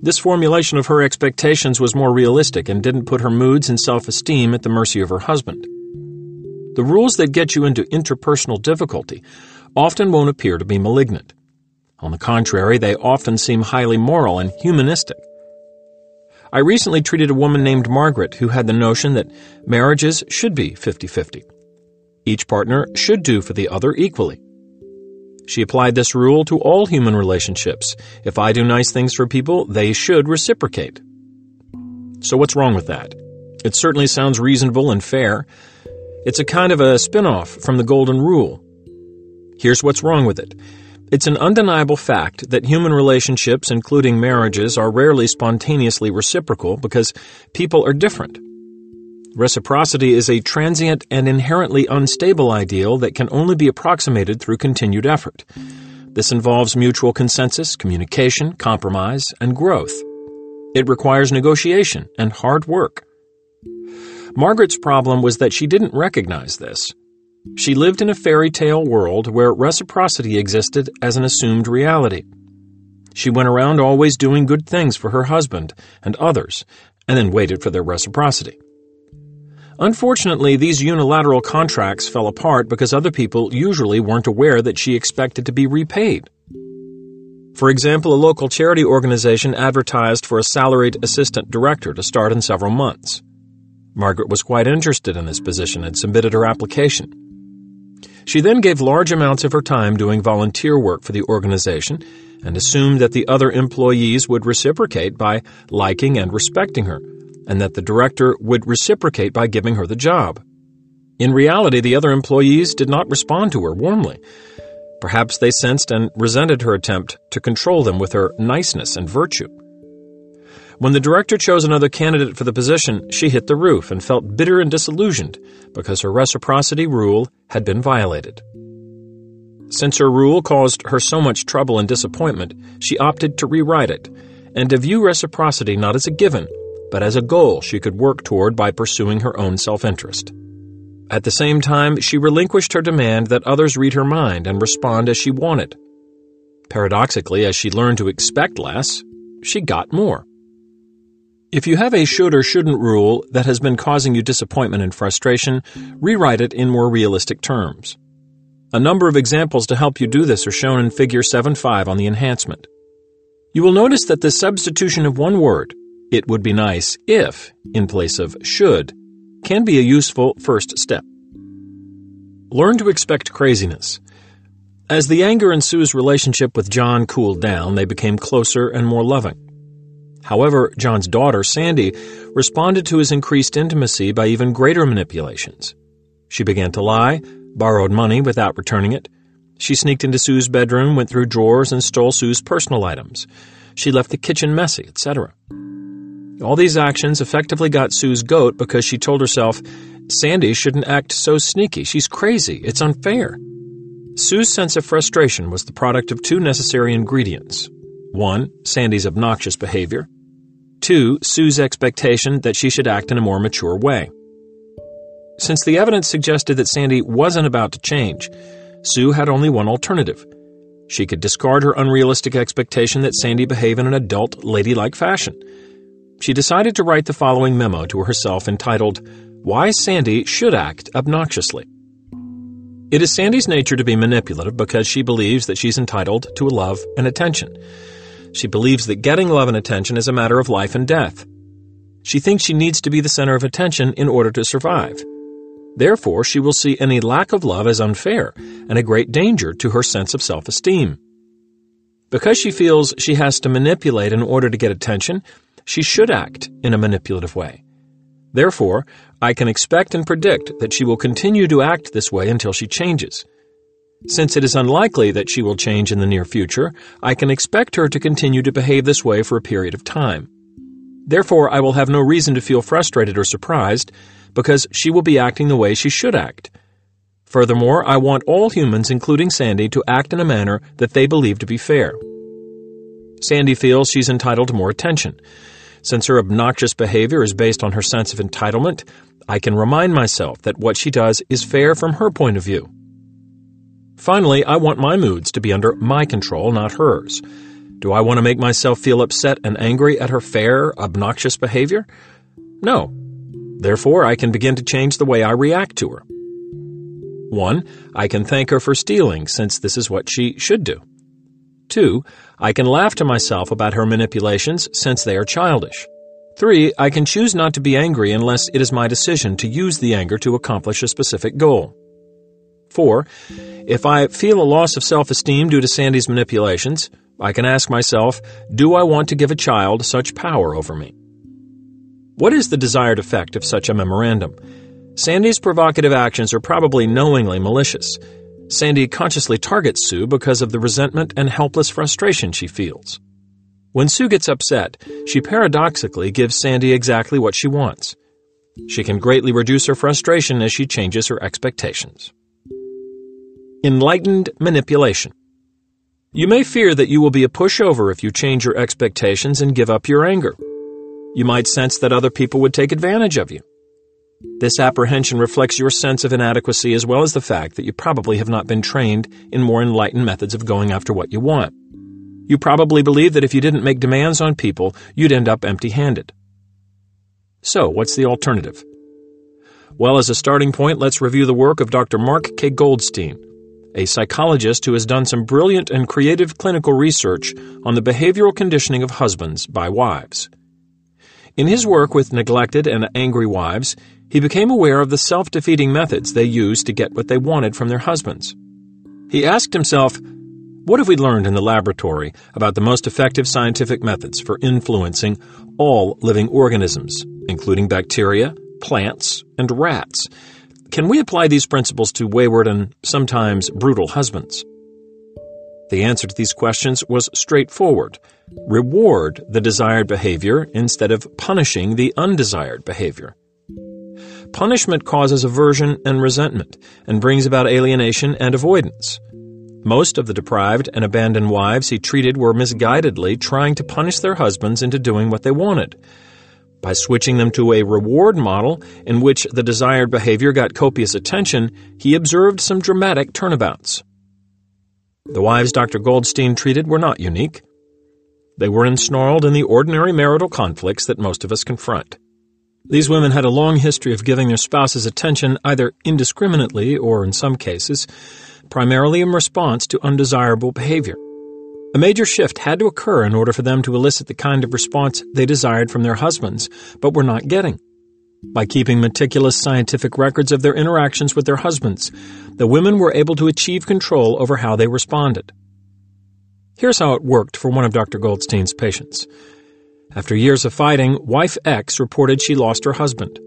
This formulation of her expectations was more realistic and didn't put her moods and self esteem at the mercy of her husband. The rules that get you into interpersonal difficulty often won't appear to be malignant. On the contrary, they often seem highly moral and humanistic. I recently treated a woman named Margaret who had the notion that marriages should be 50 50. Each partner should do for the other equally. She applied this rule to all human relationships. If I do nice things for people, they should reciprocate. So what's wrong with that? It certainly sounds reasonable and fair. It's a kind of a spin off from the Golden Rule. Here's what's wrong with it. It's an undeniable fact that human relationships, including marriages, are rarely spontaneously reciprocal because people are different. Reciprocity is a transient and inherently unstable ideal that can only be approximated through continued effort. This involves mutual consensus, communication, compromise, and growth. It requires negotiation and hard work. Margaret's problem was that she didn't recognize this. She lived in a fairy tale world where reciprocity existed as an assumed reality. She went around always doing good things for her husband and others, and then waited for their reciprocity. Unfortunately, these unilateral contracts fell apart because other people usually weren't aware that she expected to be repaid. For example, a local charity organization advertised for a salaried assistant director to start in several months. Margaret was quite interested in this position and submitted her application. She then gave large amounts of her time doing volunteer work for the organization and assumed that the other employees would reciprocate by liking and respecting her, and that the director would reciprocate by giving her the job. In reality, the other employees did not respond to her warmly. Perhaps they sensed and resented her attempt to control them with her niceness and virtue. When the director chose another candidate for the position, she hit the roof and felt bitter and disillusioned because her reciprocity rule had been violated. Since her rule caused her so much trouble and disappointment, she opted to rewrite it and to view reciprocity not as a given, but as a goal she could work toward by pursuing her own self interest. At the same time, she relinquished her demand that others read her mind and respond as she wanted. Paradoxically, as she learned to expect less, she got more. If you have a should or shouldn't rule that has been causing you disappointment and frustration, rewrite it in more realistic terms. A number of examples to help you do this are shown in Figure 7.5 on the enhancement. You will notice that the substitution of one word, it would be nice if, in place of should, can be a useful first step. Learn to expect craziness. As the anger in Sue's relationship with John cooled down, they became closer and more loving. However, John's daughter, Sandy, responded to his increased intimacy by even greater manipulations. She began to lie, borrowed money without returning it. She sneaked into Sue's bedroom, went through drawers, and stole Sue's personal items. She left the kitchen messy, etc. All these actions effectively got Sue's goat because she told herself, Sandy shouldn't act so sneaky. She's crazy. It's unfair. Sue's sense of frustration was the product of two necessary ingredients. One, Sandy's obnoxious behavior. Two, Sue's expectation that she should act in a more mature way. Since the evidence suggested that Sandy wasn't about to change, Sue had only one alternative. She could discard her unrealistic expectation that Sandy behave in an adult, ladylike fashion she decided to write the following memo to herself entitled, Why Sandy Should Act Obnoxiously. It is Sandy's nature to be manipulative because she believes that she's entitled to love and attention. She believes that getting love and attention is a matter of life and death. She thinks she needs to be the center of attention in order to survive. Therefore, she will see any lack of love as unfair and a great danger to her sense of self esteem. Because she feels she has to manipulate in order to get attention, she should act in a manipulative way. Therefore, I can expect and predict that she will continue to act this way until she changes. Since it is unlikely that she will change in the near future, I can expect her to continue to behave this way for a period of time. Therefore, I will have no reason to feel frustrated or surprised because she will be acting the way she should act. Furthermore, I want all humans, including Sandy, to act in a manner that they believe to be fair. Sandy feels she's entitled to more attention. Since her obnoxious behavior is based on her sense of entitlement, I can remind myself that what she does is fair from her point of view. Finally, I want my moods to be under my control, not hers. Do I want to make myself feel upset and angry at her fair, obnoxious behavior? No. Therefore, I can begin to change the way I react to her. 1. I can thank her for stealing, since this is what she should do. 2. I can laugh to myself about her manipulations since they are childish. 3. I can choose not to be angry unless it is my decision to use the anger to accomplish a specific goal. 4. If I feel a loss of self esteem due to Sandy's manipulations, I can ask myself, do I want to give a child such power over me? What is the desired effect of such a memorandum? Sandy's provocative actions are probably knowingly malicious. Sandy consciously targets Sue because of the resentment and helpless frustration she feels. When Sue gets upset, she paradoxically gives Sandy exactly what she wants. She can greatly reduce her frustration as she changes her expectations. Enlightened manipulation. You may fear that you will be a pushover if you change your expectations and give up your anger. You might sense that other people would take advantage of you. This apprehension reflects your sense of inadequacy as well as the fact that you probably have not been trained in more enlightened methods of going after what you want. You probably believe that if you didn't make demands on people, you'd end up empty handed. So, what's the alternative? Well, as a starting point, let's review the work of Dr. Mark K. Goldstein, a psychologist who has done some brilliant and creative clinical research on the behavioral conditioning of husbands by wives. In his work with neglected and angry wives, he became aware of the self defeating methods they used to get what they wanted from their husbands. He asked himself, What have we learned in the laboratory about the most effective scientific methods for influencing all living organisms, including bacteria, plants, and rats? Can we apply these principles to wayward and sometimes brutal husbands? The answer to these questions was straightforward. Reward the desired behavior instead of punishing the undesired behavior. Punishment causes aversion and resentment and brings about alienation and avoidance. Most of the deprived and abandoned wives he treated were misguidedly trying to punish their husbands into doing what they wanted. By switching them to a reward model in which the desired behavior got copious attention, he observed some dramatic turnabouts. The wives Dr. Goldstein treated were not unique. They were ensnarled in the ordinary marital conflicts that most of us confront. These women had a long history of giving their spouses attention either indiscriminately or, in some cases, primarily in response to undesirable behavior. A major shift had to occur in order for them to elicit the kind of response they desired from their husbands, but were not getting. By keeping meticulous scientific records of their interactions with their husbands, the women were able to achieve control over how they responded. Here's how it worked for one of Dr. Goldstein's patients. After years of fighting, wife X reported she lost her husband.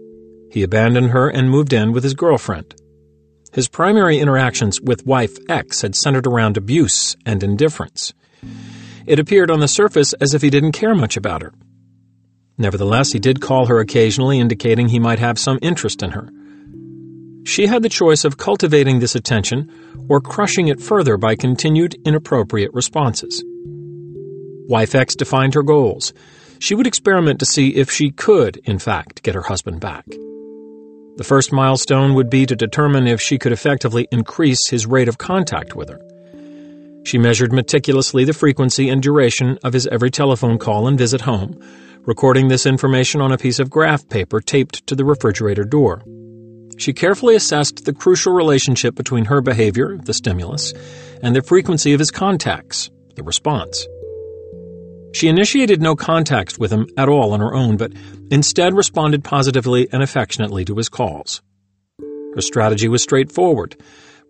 He abandoned her and moved in with his girlfriend. His primary interactions with wife X had centered around abuse and indifference. It appeared on the surface as if he didn't care much about her. Nevertheless, he did call her occasionally, indicating he might have some interest in her. She had the choice of cultivating this attention or crushing it further by continued inappropriate responses. Wife X defined her goals. She would experiment to see if she could, in fact, get her husband back. The first milestone would be to determine if she could effectively increase his rate of contact with her. She measured meticulously the frequency and duration of his every telephone call and visit home, recording this information on a piece of graph paper taped to the refrigerator door. She carefully assessed the crucial relationship between her behavior, the stimulus, and the frequency of his contacts, the response. She initiated no contact with him at all on her own, but instead responded positively and affectionately to his calls. Her strategy was straightforward.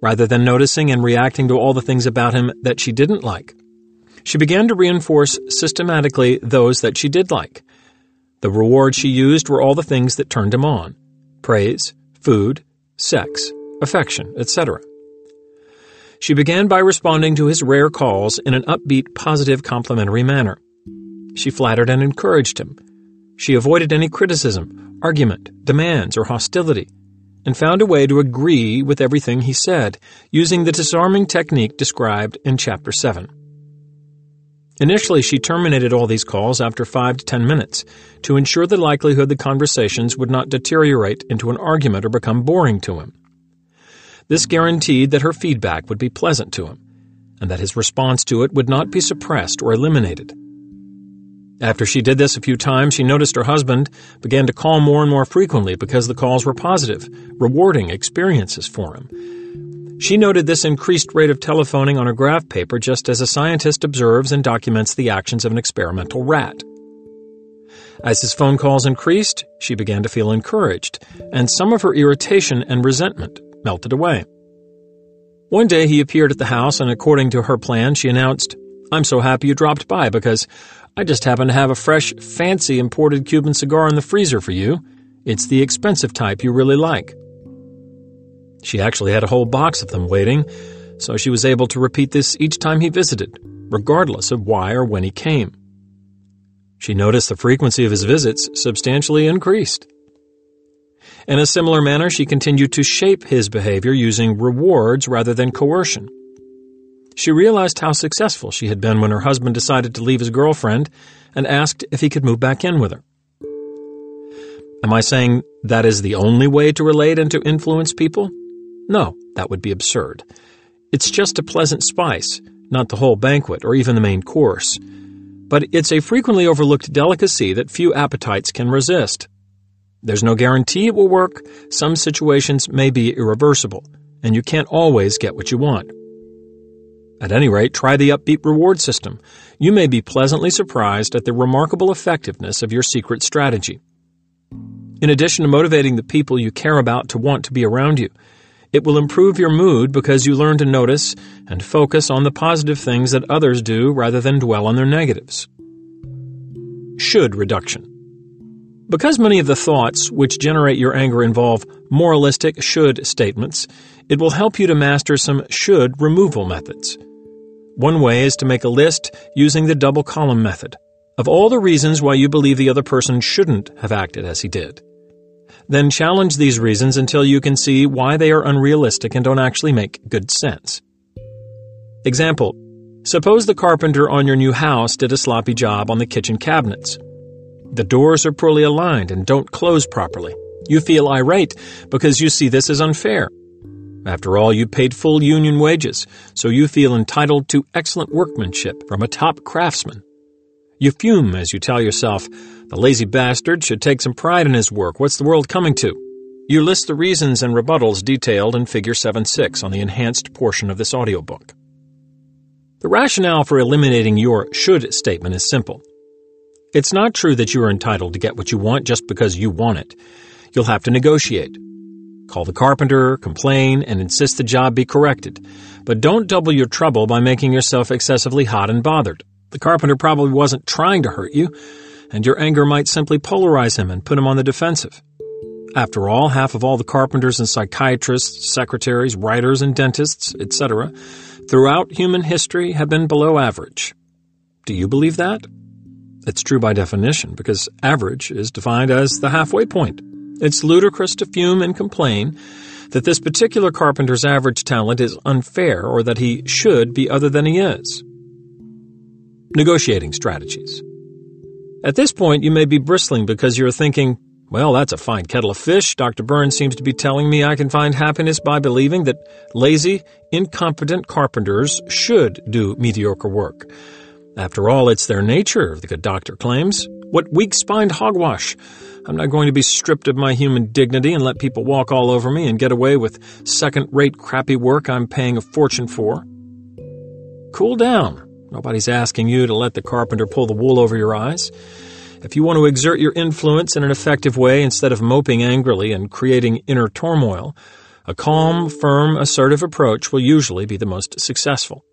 Rather than noticing and reacting to all the things about him that she didn't like, she began to reinforce systematically those that she did like. The rewards she used were all the things that turned him on praise, food, sex, affection, etc. She began by responding to his rare calls in an upbeat, positive, complimentary manner. She flattered and encouraged him. She avoided any criticism, argument, demands, or hostility, and found a way to agree with everything he said, using the disarming technique described in Chapter 7. Initially, she terminated all these calls after five to ten minutes to ensure the likelihood the conversations would not deteriorate into an argument or become boring to him. This guaranteed that her feedback would be pleasant to him, and that his response to it would not be suppressed or eliminated. After she did this a few times, she noticed her husband began to call more and more frequently because the calls were positive, rewarding experiences for him. She noted this increased rate of telephoning on her graph paper just as a scientist observes and documents the actions of an experimental rat. As his phone calls increased, she began to feel encouraged, and some of her irritation and resentment melted away. One day he appeared at the house, and according to her plan, she announced, I'm so happy you dropped by because I just happen to have a fresh, fancy imported Cuban cigar in the freezer for you. It's the expensive type you really like. She actually had a whole box of them waiting, so she was able to repeat this each time he visited, regardless of why or when he came. She noticed the frequency of his visits substantially increased. In a similar manner, she continued to shape his behavior using rewards rather than coercion. She realized how successful she had been when her husband decided to leave his girlfriend and asked if he could move back in with her. Am I saying that is the only way to relate and to influence people? No, that would be absurd. It's just a pleasant spice, not the whole banquet or even the main course. But it's a frequently overlooked delicacy that few appetites can resist. There's no guarantee it will work, some situations may be irreversible, and you can't always get what you want. At any rate, try the upbeat reward system. You may be pleasantly surprised at the remarkable effectiveness of your secret strategy. In addition to motivating the people you care about to want to be around you, it will improve your mood because you learn to notice and focus on the positive things that others do rather than dwell on their negatives. Should reduction. Because many of the thoughts which generate your anger involve moralistic should statements, it will help you to master some should removal methods. One way is to make a list using the double column method of all the reasons why you believe the other person shouldn't have acted as he did. Then challenge these reasons until you can see why they are unrealistic and don't actually make good sense. Example Suppose the carpenter on your new house did a sloppy job on the kitchen cabinets. The doors are poorly aligned and don't close properly. You feel irate because you see this as unfair. After all, you paid full union wages, so you feel entitled to excellent workmanship from a top craftsman. You fume as you tell yourself, the lazy bastard should take some pride in his work. What's the world coming to? You list the reasons and rebuttals detailed in Figure 7-6 on the enhanced portion of this audiobook. The rationale for eliminating your should statement is simple. It's not true that you are entitled to get what you want just because you want it. You'll have to negotiate. Call the carpenter, complain, and insist the job be corrected. But don't double your trouble by making yourself excessively hot and bothered. The carpenter probably wasn't trying to hurt you, and your anger might simply polarize him and put him on the defensive. After all, half of all the carpenters and psychiatrists, secretaries, writers, and dentists, etc., throughout human history have been below average. Do you believe that? It's true by definition, because average is defined as the halfway point. It's ludicrous to fume and complain that this particular carpenter's average talent is unfair or that he should be other than he is. Negotiating strategies. At this point, you may be bristling because you're thinking, well, that's a fine kettle of fish. Dr. Burns seems to be telling me I can find happiness by believing that lazy, incompetent carpenters should do mediocre work. After all, it's their nature, the good doctor claims. What weak spined hogwash! I'm not going to be stripped of my human dignity and let people walk all over me and get away with second rate crappy work I'm paying a fortune for. Cool down. Nobody's asking you to let the carpenter pull the wool over your eyes. If you want to exert your influence in an effective way instead of moping angrily and creating inner turmoil, a calm, firm, assertive approach will usually be the most successful.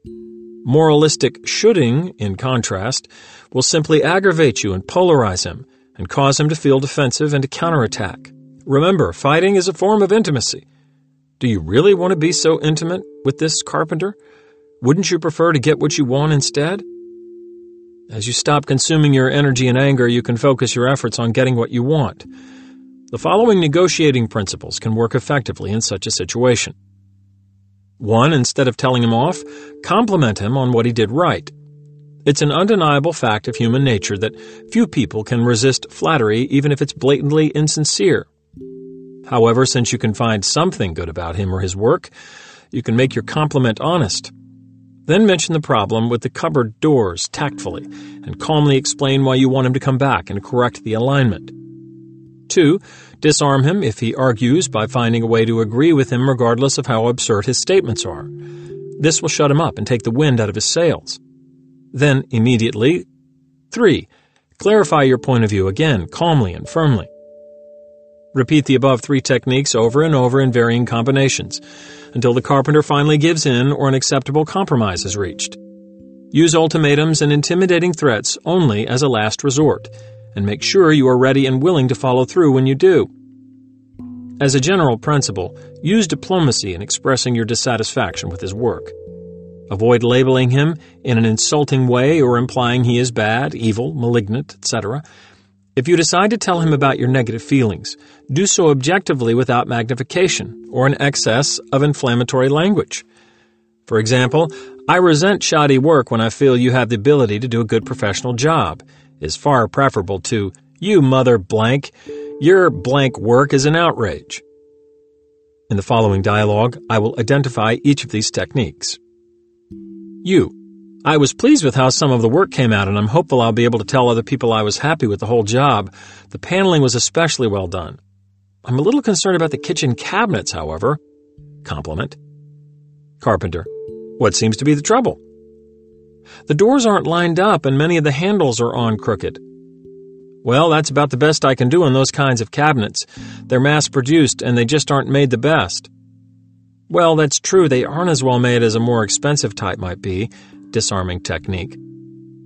Moralistic shoulding, in contrast, will simply aggravate you and polarize him and cause him to feel defensive and to counterattack. Remember, fighting is a form of intimacy. Do you really want to be so intimate with this carpenter? Wouldn't you prefer to get what you want instead? As you stop consuming your energy and anger, you can focus your efforts on getting what you want. The following negotiating principles can work effectively in such a situation. One, instead of telling him off, compliment him on what he did right. It's an undeniable fact of human nature that few people can resist flattery even if it's blatantly insincere. However, since you can find something good about him or his work, you can make your compliment honest. Then mention the problem with the cupboard doors tactfully and calmly explain why you want him to come back and correct the alignment. 2. Disarm him if he argues by finding a way to agree with him regardless of how absurd his statements are. This will shut him up and take the wind out of his sails. Then, immediately, 3. Clarify your point of view again, calmly and firmly. Repeat the above three techniques over and over in varying combinations until the carpenter finally gives in or an acceptable compromise is reached. Use ultimatums and intimidating threats only as a last resort and make sure you are ready and willing to follow through when you do. As a general principle, use diplomacy in expressing your dissatisfaction with his work. Avoid labeling him in an insulting way or implying he is bad, evil, malignant, etc. If you decide to tell him about your negative feelings, do so objectively without magnification or an excess of inflammatory language. For example, I resent shoddy work when I feel you have the ability to do a good professional job is far preferable to, you mother blank, your blank work is an outrage. In the following dialogue, I will identify each of these techniques. You. I was pleased with how some of the work came out, and I'm hopeful I'll be able to tell other people I was happy with the whole job. The paneling was especially well done. I'm a little concerned about the kitchen cabinets, however. Compliment. Carpenter. What seems to be the trouble? The doors aren't lined up and many of the handles are on crooked. Well, that's about the best I can do on those kinds of cabinets. They're mass produced and they just aren't made the best. Well, that's true, they aren't as well made as a more expensive type might be. Disarming technique.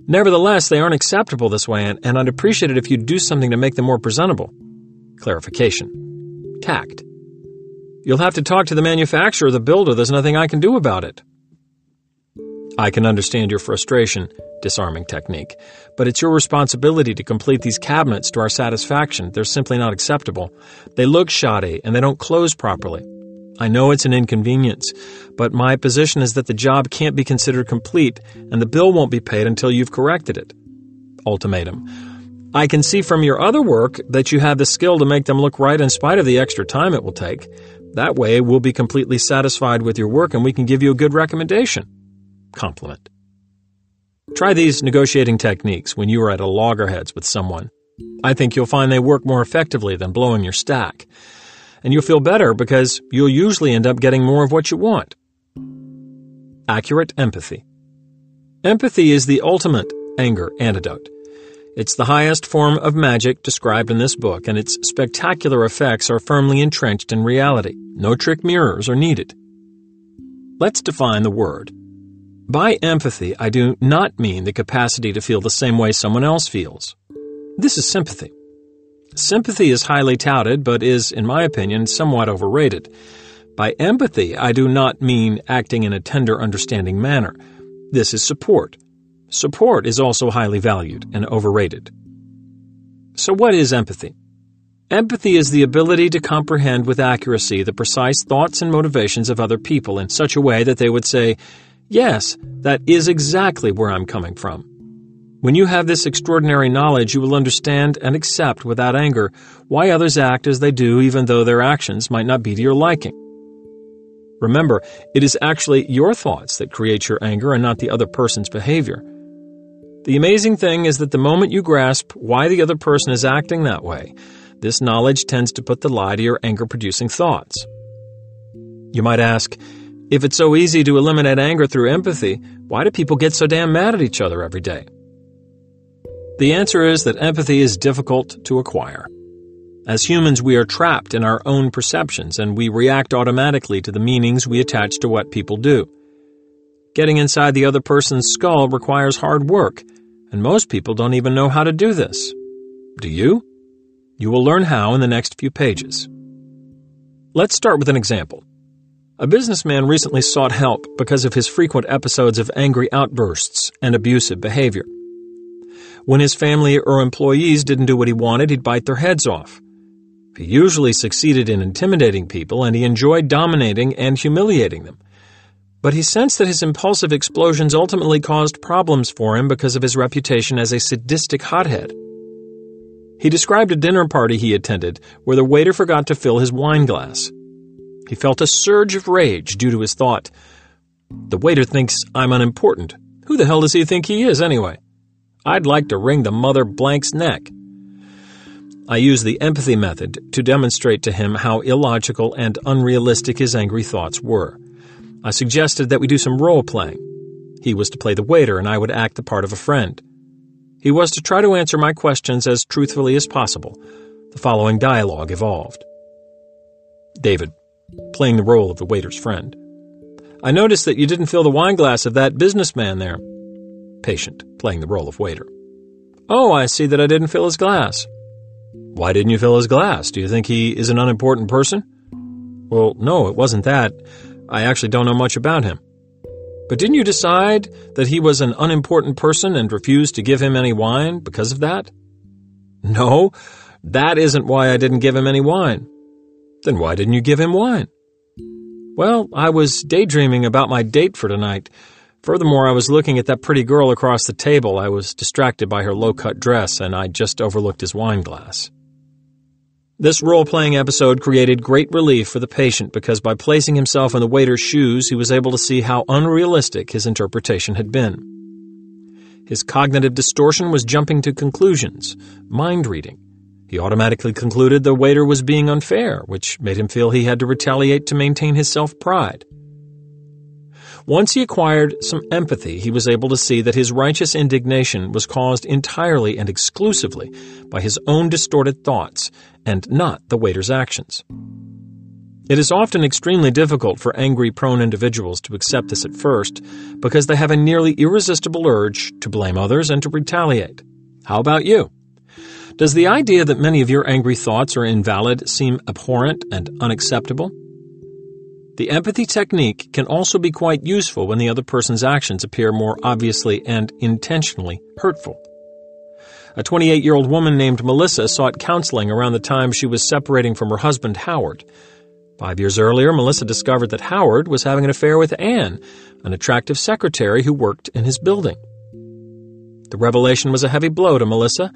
Nevertheless, they aren't acceptable this way, and, and I'd appreciate it if you'd do something to make them more presentable. Clarification. Tact. You'll have to talk to the manufacturer the builder. There's nothing I can do about it. I can understand your frustration, disarming technique, but it's your responsibility to complete these cabinets to our satisfaction. They're simply not acceptable. They look shoddy and they don't close properly. I know it's an inconvenience, but my position is that the job can't be considered complete and the bill won't be paid until you've corrected it. Ultimatum. I can see from your other work that you have the skill to make them look right in spite of the extra time it will take. That way, we'll be completely satisfied with your work and we can give you a good recommendation. Compliment. Try these negotiating techniques when you are at a loggerheads with someone. I think you'll find they work more effectively than blowing your stack and you'll feel better because you'll usually end up getting more of what you want. Accurate empathy. Empathy is the ultimate anger antidote. It's the highest form of magic described in this book, and its spectacular effects are firmly entrenched in reality. No trick mirrors are needed. Let's define the word. By empathy, I do not mean the capacity to feel the same way someone else feels. This is sympathy. Sympathy is highly touted, but is, in my opinion, somewhat overrated. By empathy, I do not mean acting in a tender, understanding manner. This is support. Support is also highly valued and overrated. So, what is empathy? Empathy is the ability to comprehend with accuracy the precise thoughts and motivations of other people in such a way that they would say, Yes, that is exactly where I'm coming from. When you have this extraordinary knowledge, you will understand and accept without anger why others act as they do, even though their actions might not be to your liking. Remember, it is actually your thoughts that create your anger and not the other person's behavior. The amazing thing is that the moment you grasp why the other person is acting that way, this knowledge tends to put the lie to your anger producing thoughts. You might ask, if it's so easy to eliminate anger through empathy, why do people get so damn mad at each other every day? The answer is that empathy is difficult to acquire. As humans, we are trapped in our own perceptions and we react automatically to the meanings we attach to what people do. Getting inside the other person's skull requires hard work, and most people don't even know how to do this. Do you? You will learn how in the next few pages. Let's start with an example. A businessman recently sought help because of his frequent episodes of angry outbursts and abusive behavior. When his family or employees didn't do what he wanted, he'd bite their heads off. He usually succeeded in intimidating people, and he enjoyed dominating and humiliating them. But he sensed that his impulsive explosions ultimately caused problems for him because of his reputation as a sadistic hothead. He described a dinner party he attended where the waiter forgot to fill his wine glass. He felt a surge of rage due to his thought, The waiter thinks I'm unimportant. Who the hell does he think he is, anyway? I'd like to wring the mother blank's neck. I use the empathy method to demonstrate to him how illogical and unrealistic his angry thoughts were. I suggested that we do some role playing. He was to play the waiter, and I would act the part of a friend. He was to try to answer my questions as truthfully as possible. The following dialogue evolved David, playing the role of the waiter's friend. I noticed that you didn't fill the wine glass of that businessman there patient, playing the role of waiter. Oh, I see that I didn't fill his glass. Why didn't you fill his glass? Do you think he is an unimportant person? Well, no, it wasn't that. I actually don't know much about him. But didn't you decide that he was an unimportant person and refuse to give him any wine because of that? No, that isn't why I didn't give him any wine. Then why didn't you give him wine? Well, I was daydreaming about my date for tonight. Furthermore, I was looking at that pretty girl across the table. I was distracted by her low cut dress, and I just overlooked his wine glass. This role playing episode created great relief for the patient because by placing himself in the waiter's shoes, he was able to see how unrealistic his interpretation had been. His cognitive distortion was jumping to conclusions, mind reading. He automatically concluded the waiter was being unfair, which made him feel he had to retaliate to maintain his self pride. Once he acquired some empathy, he was able to see that his righteous indignation was caused entirely and exclusively by his own distorted thoughts and not the waiter's actions. It is often extremely difficult for angry prone individuals to accept this at first because they have a nearly irresistible urge to blame others and to retaliate. How about you? Does the idea that many of your angry thoughts are invalid seem abhorrent and unacceptable? The empathy technique can also be quite useful when the other person's actions appear more obviously and intentionally hurtful. A 28 year old woman named Melissa sought counseling around the time she was separating from her husband, Howard. Five years earlier, Melissa discovered that Howard was having an affair with Anne, an attractive secretary who worked in his building. The revelation was a heavy blow to Melissa,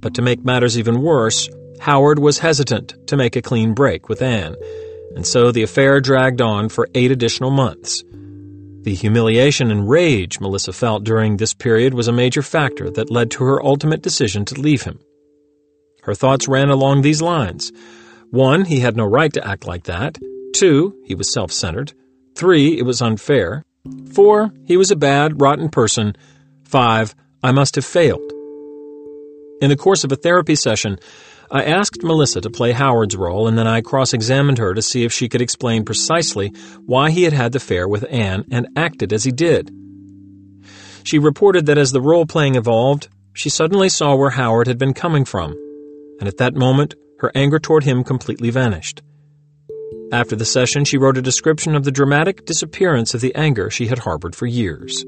but to make matters even worse, Howard was hesitant to make a clean break with Anne, and so the affair dragged on for eight additional months. The humiliation and rage Melissa felt during this period was a major factor that led to her ultimate decision to leave him. Her thoughts ran along these lines. One, he had no right to act like that. Two, he was self centered. Three, it was unfair. Four, he was a bad, rotten person. Five, I must have failed. In the course of a therapy session, I asked Melissa to play Howard's role, and then I cross examined her to see if she could explain precisely why he had had the affair with Anne and acted as he did. She reported that as the role playing evolved, she suddenly saw where Howard had been coming from, and at that moment, her anger toward him completely vanished. After the session, she wrote a description of the dramatic disappearance of the anger she had harbored for years.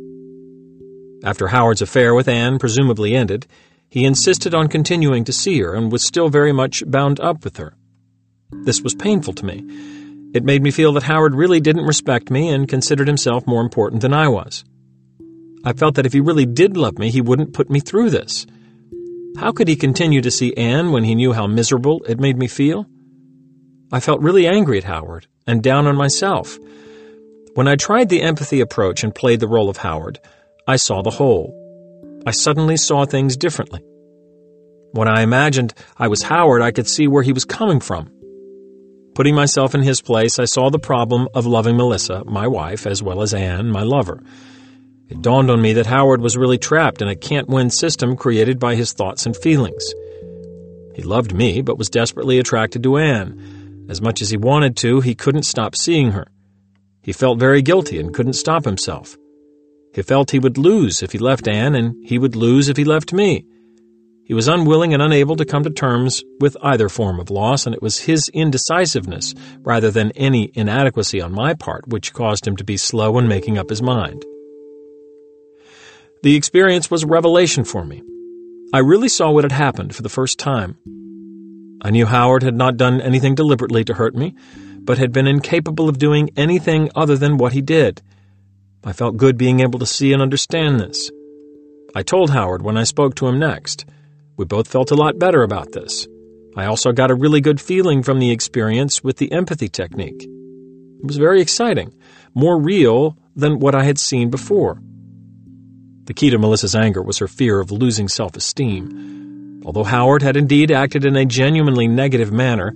After Howard's affair with Anne presumably ended, he insisted on continuing to see her and was still very much bound up with her. This was painful to me. It made me feel that Howard really didn't respect me and considered himself more important than I was. I felt that if he really did love me, he wouldn't put me through this. How could he continue to see Anne when he knew how miserable it made me feel? I felt really angry at Howard and down on myself. When I tried the empathy approach and played the role of Howard, I saw the whole. I suddenly saw things differently. When I imagined I was Howard, I could see where he was coming from. Putting myself in his place, I saw the problem of loving Melissa, my wife, as well as Anne, my lover. It dawned on me that Howard was really trapped in a can't win system created by his thoughts and feelings. He loved me, but was desperately attracted to Anne. As much as he wanted to, he couldn't stop seeing her. He felt very guilty and couldn't stop himself. He felt he would lose if he left Anne, and he would lose if he left me. He was unwilling and unable to come to terms with either form of loss, and it was his indecisiveness, rather than any inadequacy on my part, which caused him to be slow in making up his mind. The experience was a revelation for me. I really saw what had happened for the first time. I knew Howard had not done anything deliberately to hurt me, but had been incapable of doing anything other than what he did. I felt good being able to see and understand this. I told Howard when I spoke to him next. We both felt a lot better about this. I also got a really good feeling from the experience with the empathy technique. It was very exciting, more real than what I had seen before. The key to Melissa's anger was her fear of losing self esteem. Although Howard had indeed acted in a genuinely negative manner,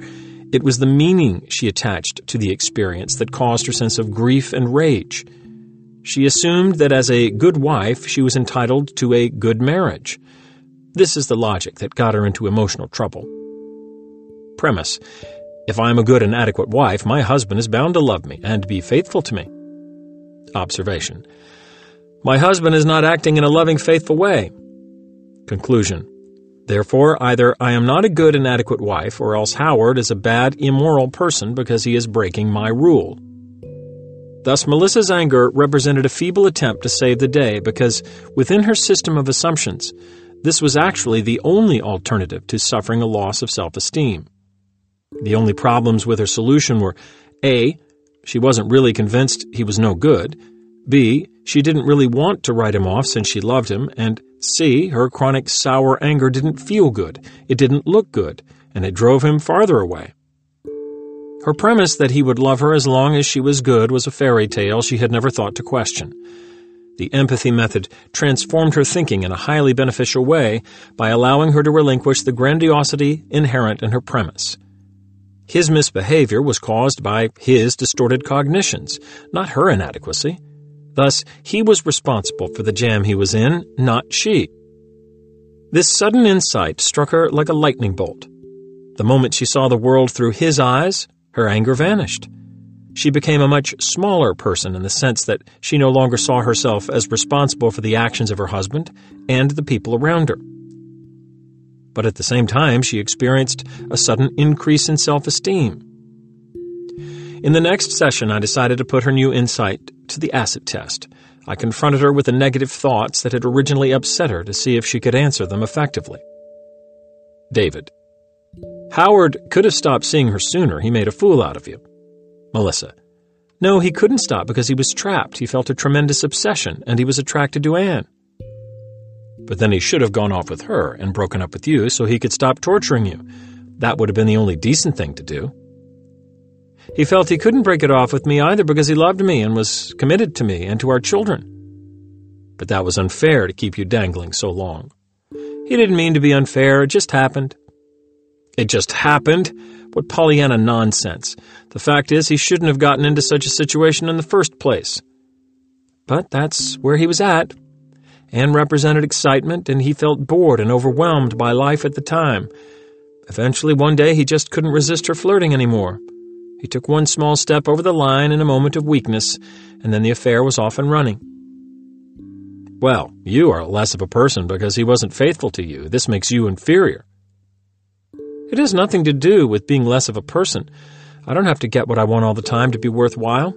it was the meaning she attached to the experience that caused her sense of grief and rage. She assumed that as a good wife, she was entitled to a good marriage. This is the logic that got her into emotional trouble. Premise If I am a good and adequate wife, my husband is bound to love me and be faithful to me. Observation my husband is not acting in a loving, faithful way. Conclusion. Therefore, either I am not a good and adequate wife, or else Howard is a bad, immoral person because he is breaking my rule. Thus, Melissa's anger represented a feeble attempt to save the day because, within her system of assumptions, this was actually the only alternative to suffering a loss of self esteem. The only problems with her solution were A. She wasn't really convinced he was no good, B. She didn't really want to write him off since she loved him. And C. Her chronic sour anger didn't feel good. It didn't look good. And it drove him farther away. Her premise that he would love her as long as she was good was a fairy tale she had never thought to question. The empathy method transformed her thinking in a highly beneficial way by allowing her to relinquish the grandiosity inherent in her premise. His misbehavior was caused by his distorted cognitions, not her inadequacy. Thus, he was responsible for the jam he was in, not she. This sudden insight struck her like a lightning bolt. The moment she saw the world through his eyes, Her anger vanished. She became a much smaller person in the sense that she no longer saw herself as responsible for the actions of her husband and the people around her. But at the same time, she experienced a sudden increase in self esteem. In the next session, I decided to put her new insight to the acid test. I confronted her with the negative thoughts that had originally upset her to see if she could answer them effectively. David. Howard could have stopped seeing her sooner. He made a fool out of you. Melissa. No, he couldn't stop because he was trapped. He felt a tremendous obsession, and he was attracted to Anne. But then he should have gone off with her and broken up with you so he could stop torturing you. That would have been the only decent thing to do. He felt he couldn't break it off with me either because he loved me and was committed to me and to our children. But that was unfair to keep you dangling so long. He didn't mean to be unfair, it just happened. It just happened? What Pollyanna nonsense. The fact is, he shouldn't have gotten into such a situation in the first place. But that's where he was at. Anne represented excitement, and he felt bored and overwhelmed by life at the time. Eventually, one day, he just couldn't resist her flirting anymore. He took one small step over the line in a moment of weakness, and then the affair was off and running. Well, you are less of a person because he wasn't faithful to you. This makes you inferior. It has nothing to do with being less of a person. I don't have to get what I want all the time to be worthwhile.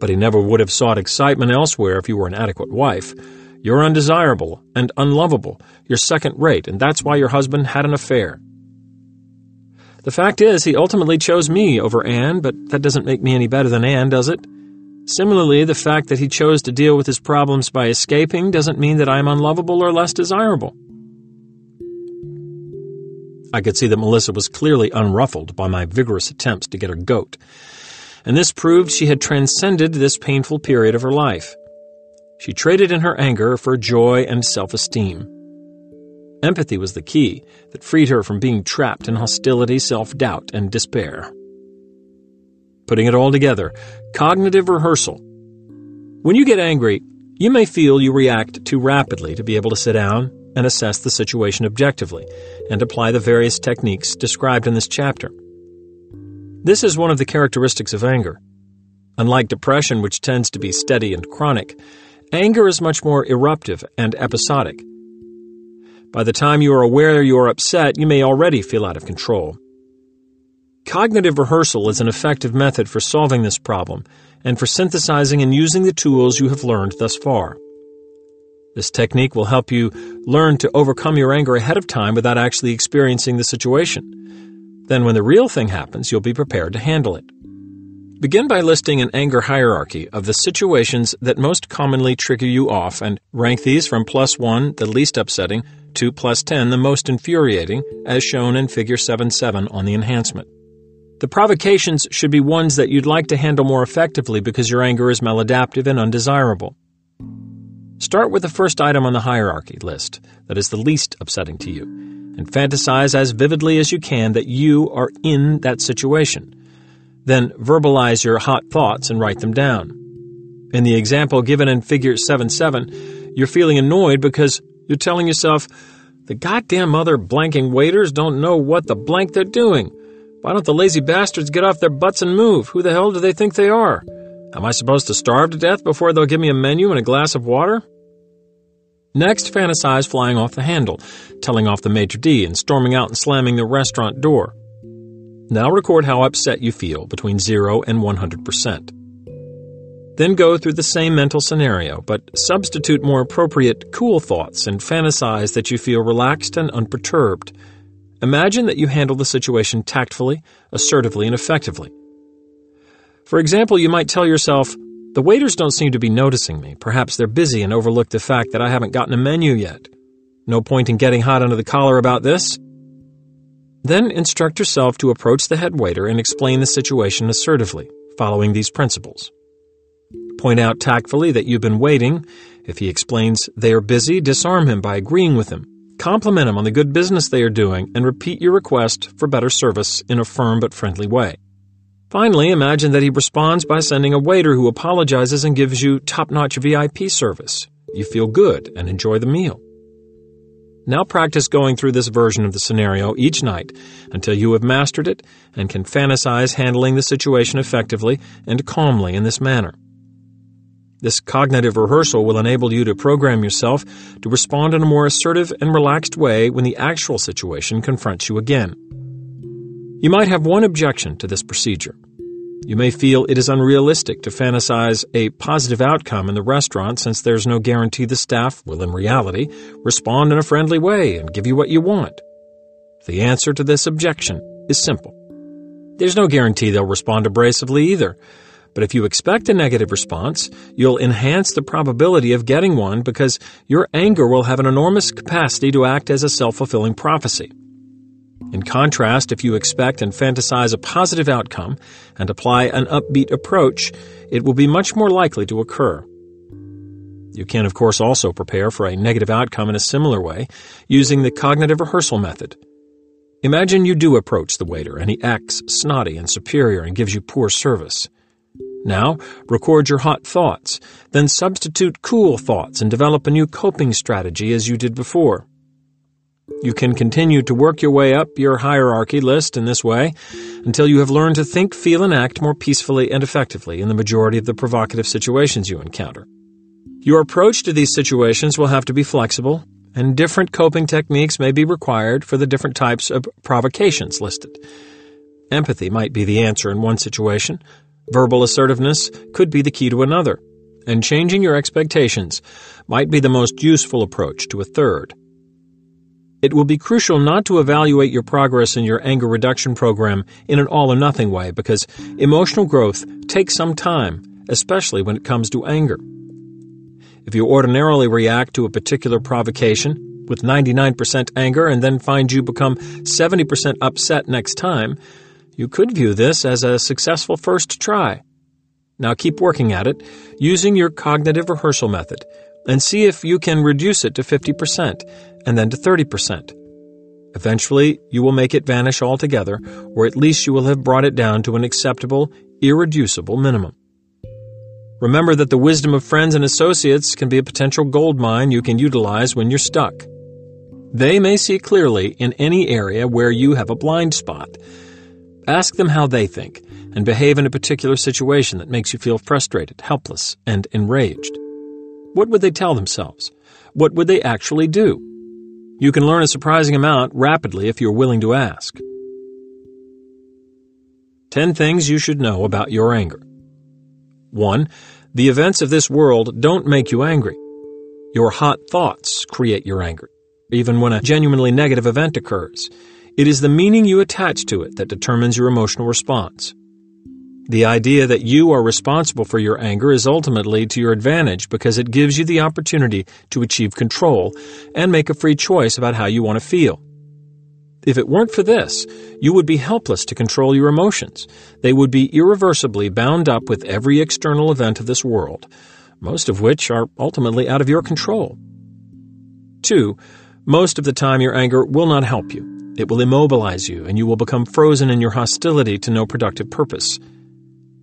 But he never would have sought excitement elsewhere if you were an adequate wife. You're undesirable and unlovable. You're second rate, and that's why your husband had an affair. The fact is, he ultimately chose me over Anne, but that doesn't make me any better than Anne, does it? Similarly, the fact that he chose to deal with his problems by escaping doesn't mean that I am unlovable or less desirable. I could see that Melissa was clearly unruffled by my vigorous attempts to get her goat, and this proved she had transcended this painful period of her life. She traded in her anger for joy and self esteem. Empathy was the key that freed her from being trapped in hostility, self doubt, and despair. Putting it all together, cognitive rehearsal. When you get angry, you may feel you react too rapidly to be able to sit down and assess the situation objectively and apply the various techniques described in this chapter. This is one of the characteristics of anger. Unlike depression, which tends to be steady and chronic, anger is much more eruptive and episodic. By the time you are aware you are upset, you may already feel out of control. Cognitive rehearsal is an effective method for solving this problem and for synthesizing and using the tools you have learned thus far. This technique will help you learn to overcome your anger ahead of time without actually experiencing the situation. Then, when the real thing happens, you'll be prepared to handle it. Begin by listing an anger hierarchy of the situations that most commonly trigger you off and rank these from plus 1, the least upsetting, to plus 10, the most infuriating, as shown in Figure 7 7 on the enhancement. The provocations should be ones that you'd like to handle more effectively because your anger is maladaptive and undesirable. Start with the first item on the hierarchy list that is the least upsetting to you, and fantasize as vividly as you can that you are in that situation. Then verbalize your hot thoughts and write them down. In the example given in Figure 7 7, you're feeling annoyed because you're telling yourself, the goddamn mother blanking waiters don't know what the blank they're doing. Why don't the lazy bastards get off their butts and move? Who the hell do they think they are? Am I supposed to starve to death before they'll give me a menu and a glass of water? Next, fantasize flying off the handle, telling off the maitre d' and storming out and slamming the restaurant door. Now record how upset you feel between 0 and 100%. Then go through the same mental scenario, but substitute more appropriate cool thoughts and fantasize that you feel relaxed and unperturbed. Imagine that you handle the situation tactfully, assertively, and effectively. For example, you might tell yourself, The waiters don't seem to be noticing me. Perhaps they're busy and overlooked the fact that I haven't gotten a menu yet. No point in getting hot under the collar about this. Then instruct yourself to approach the head waiter and explain the situation assertively, following these principles. Point out tactfully that you've been waiting. If he explains they are busy, disarm him by agreeing with him. Compliment him on the good business they are doing and repeat your request for better service in a firm but friendly way. Finally, imagine that he responds by sending a waiter who apologizes and gives you top notch VIP service. You feel good and enjoy the meal. Now practice going through this version of the scenario each night until you have mastered it and can fantasize handling the situation effectively and calmly in this manner. This cognitive rehearsal will enable you to program yourself to respond in a more assertive and relaxed way when the actual situation confronts you again. You might have one objection to this procedure. You may feel it is unrealistic to fantasize a positive outcome in the restaurant since there's no guarantee the staff will, in reality, respond in a friendly way and give you what you want. The answer to this objection is simple. There's no guarantee they'll respond abrasively either, but if you expect a negative response, you'll enhance the probability of getting one because your anger will have an enormous capacity to act as a self fulfilling prophecy. In contrast, if you expect and fantasize a positive outcome and apply an upbeat approach, it will be much more likely to occur. You can, of course, also prepare for a negative outcome in a similar way using the cognitive rehearsal method. Imagine you do approach the waiter and he acts snotty and superior and gives you poor service. Now, record your hot thoughts, then substitute cool thoughts and develop a new coping strategy as you did before. You can continue to work your way up your hierarchy list in this way until you have learned to think, feel, and act more peacefully and effectively in the majority of the provocative situations you encounter. Your approach to these situations will have to be flexible, and different coping techniques may be required for the different types of provocations listed. Empathy might be the answer in one situation, verbal assertiveness could be the key to another, and changing your expectations might be the most useful approach to a third. It will be crucial not to evaluate your progress in your anger reduction program in an all or nothing way because emotional growth takes some time, especially when it comes to anger. If you ordinarily react to a particular provocation with 99% anger and then find you become 70% upset next time, you could view this as a successful first try. Now keep working at it using your cognitive rehearsal method and see if you can reduce it to 50% and then to 30%. Eventually, you will make it vanish altogether, or at least you will have brought it down to an acceptable, irreducible minimum. Remember that the wisdom of friends and associates can be a potential gold mine you can utilize when you're stuck. They may see clearly in any area where you have a blind spot. Ask them how they think and behave in a particular situation that makes you feel frustrated, helpless, and enraged. What would they tell themselves? What would they actually do? You can learn a surprising amount rapidly if you're willing to ask. 10 things you should know about your anger. 1. The events of this world don't make you angry. Your hot thoughts create your anger, even when a genuinely negative event occurs. It is the meaning you attach to it that determines your emotional response. The idea that you are responsible for your anger is ultimately to your advantage because it gives you the opportunity to achieve control and make a free choice about how you want to feel. If it weren't for this, you would be helpless to control your emotions. They would be irreversibly bound up with every external event of this world, most of which are ultimately out of your control. 2. Most of the time, your anger will not help you. It will immobilize you, and you will become frozen in your hostility to no productive purpose.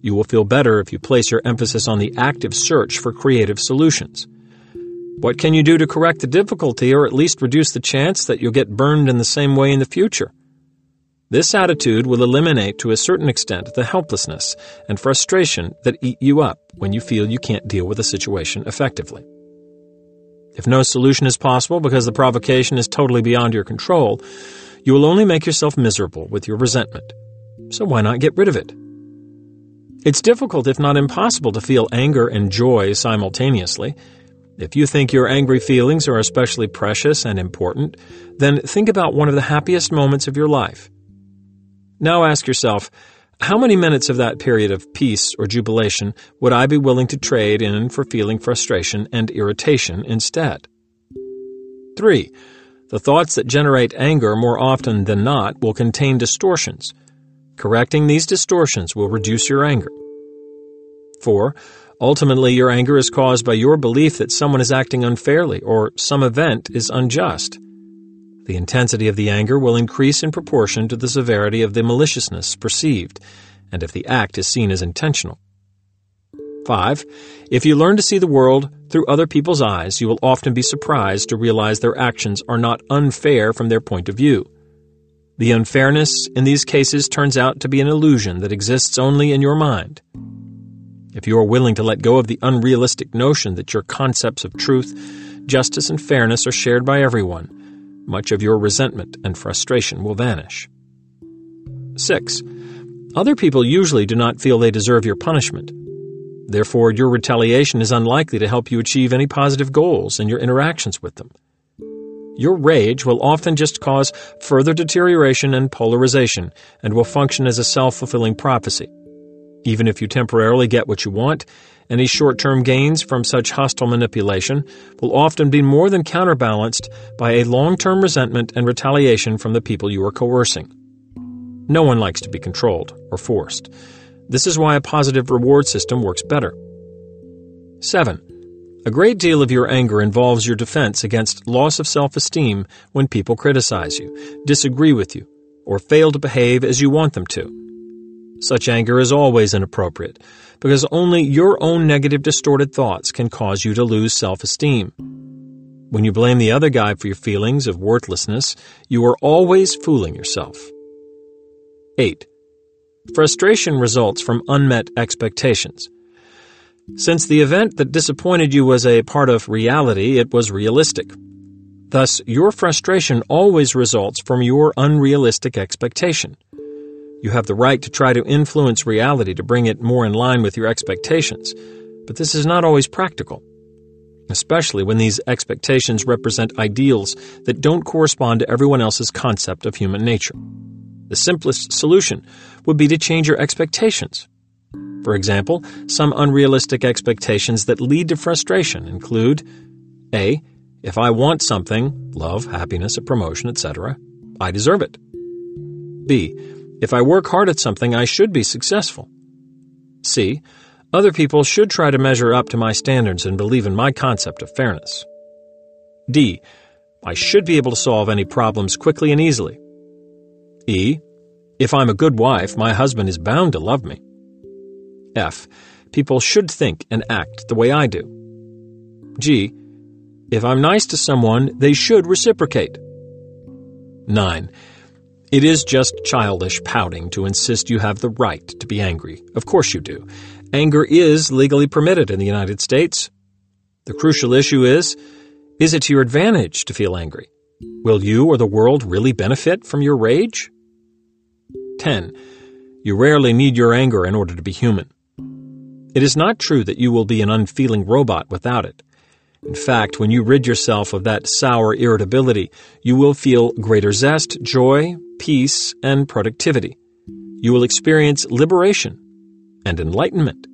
You will feel better if you place your emphasis on the active search for creative solutions. What can you do to correct the difficulty or at least reduce the chance that you'll get burned in the same way in the future? This attitude will eliminate to a certain extent the helplessness and frustration that eat you up when you feel you can't deal with a situation effectively. If no solution is possible because the provocation is totally beyond your control, you will only make yourself miserable with your resentment. So why not get rid of it? It's difficult, if not impossible, to feel anger and joy simultaneously. If you think your angry feelings are especially precious and important, then think about one of the happiest moments of your life. Now ask yourself, how many minutes of that period of peace or jubilation would I be willing to trade in for feeling frustration and irritation instead? 3. The thoughts that generate anger more often than not will contain distortions Correcting these distortions will reduce your anger. 4. Ultimately, your anger is caused by your belief that someone is acting unfairly or some event is unjust. The intensity of the anger will increase in proportion to the severity of the maliciousness perceived, and if the act is seen as intentional. 5. If you learn to see the world through other people's eyes, you will often be surprised to realize their actions are not unfair from their point of view. The unfairness in these cases turns out to be an illusion that exists only in your mind. If you are willing to let go of the unrealistic notion that your concepts of truth, justice, and fairness are shared by everyone, much of your resentment and frustration will vanish. 6. Other people usually do not feel they deserve your punishment. Therefore, your retaliation is unlikely to help you achieve any positive goals in your interactions with them. Your rage will often just cause further deterioration and polarization and will function as a self fulfilling prophecy. Even if you temporarily get what you want, any short term gains from such hostile manipulation will often be more than counterbalanced by a long term resentment and retaliation from the people you are coercing. No one likes to be controlled or forced. This is why a positive reward system works better. 7. A great deal of your anger involves your defense against loss of self esteem when people criticize you, disagree with you, or fail to behave as you want them to. Such anger is always inappropriate, because only your own negative distorted thoughts can cause you to lose self-esteem. When you blame the other guy for your feelings of worthlessness, you are always fooling yourself. 8. Frustration results from unmet expectations. Since the event that disappointed you was a part of reality, it was realistic. Thus, your frustration always results from your unrealistic expectation. You have the right to try to influence reality to bring it more in line with your expectations, but this is not always practical, especially when these expectations represent ideals that don't correspond to everyone else's concept of human nature. The simplest solution would be to change your expectations. For example, some unrealistic expectations that lead to frustration include A. If I want something, love, happiness, a promotion, etc., I deserve it. B. If I work hard at something, I should be successful. C. Other people should try to measure up to my standards and believe in my concept of fairness. D. I should be able to solve any problems quickly and easily. E. If I'm a good wife, my husband is bound to love me. F. People should think and act the way I do. G. If I'm nice to someone, they should reciprocate. 9. It is just childish pouting to insist you have the right to be angry. Of course you do. Anger is legally permitted in the United States. The crucial issue is is it to your advantage to feel angry? Will you or the world really benefit from your rage? 10. You rarely need your anger in order to be human. It is not true that you will be an unfeeling robot without it. In fact, when you rid yourself of that sour irritability, you will feel greater zest, joy, peace, and productivity. You will experience liberation and enlightenment.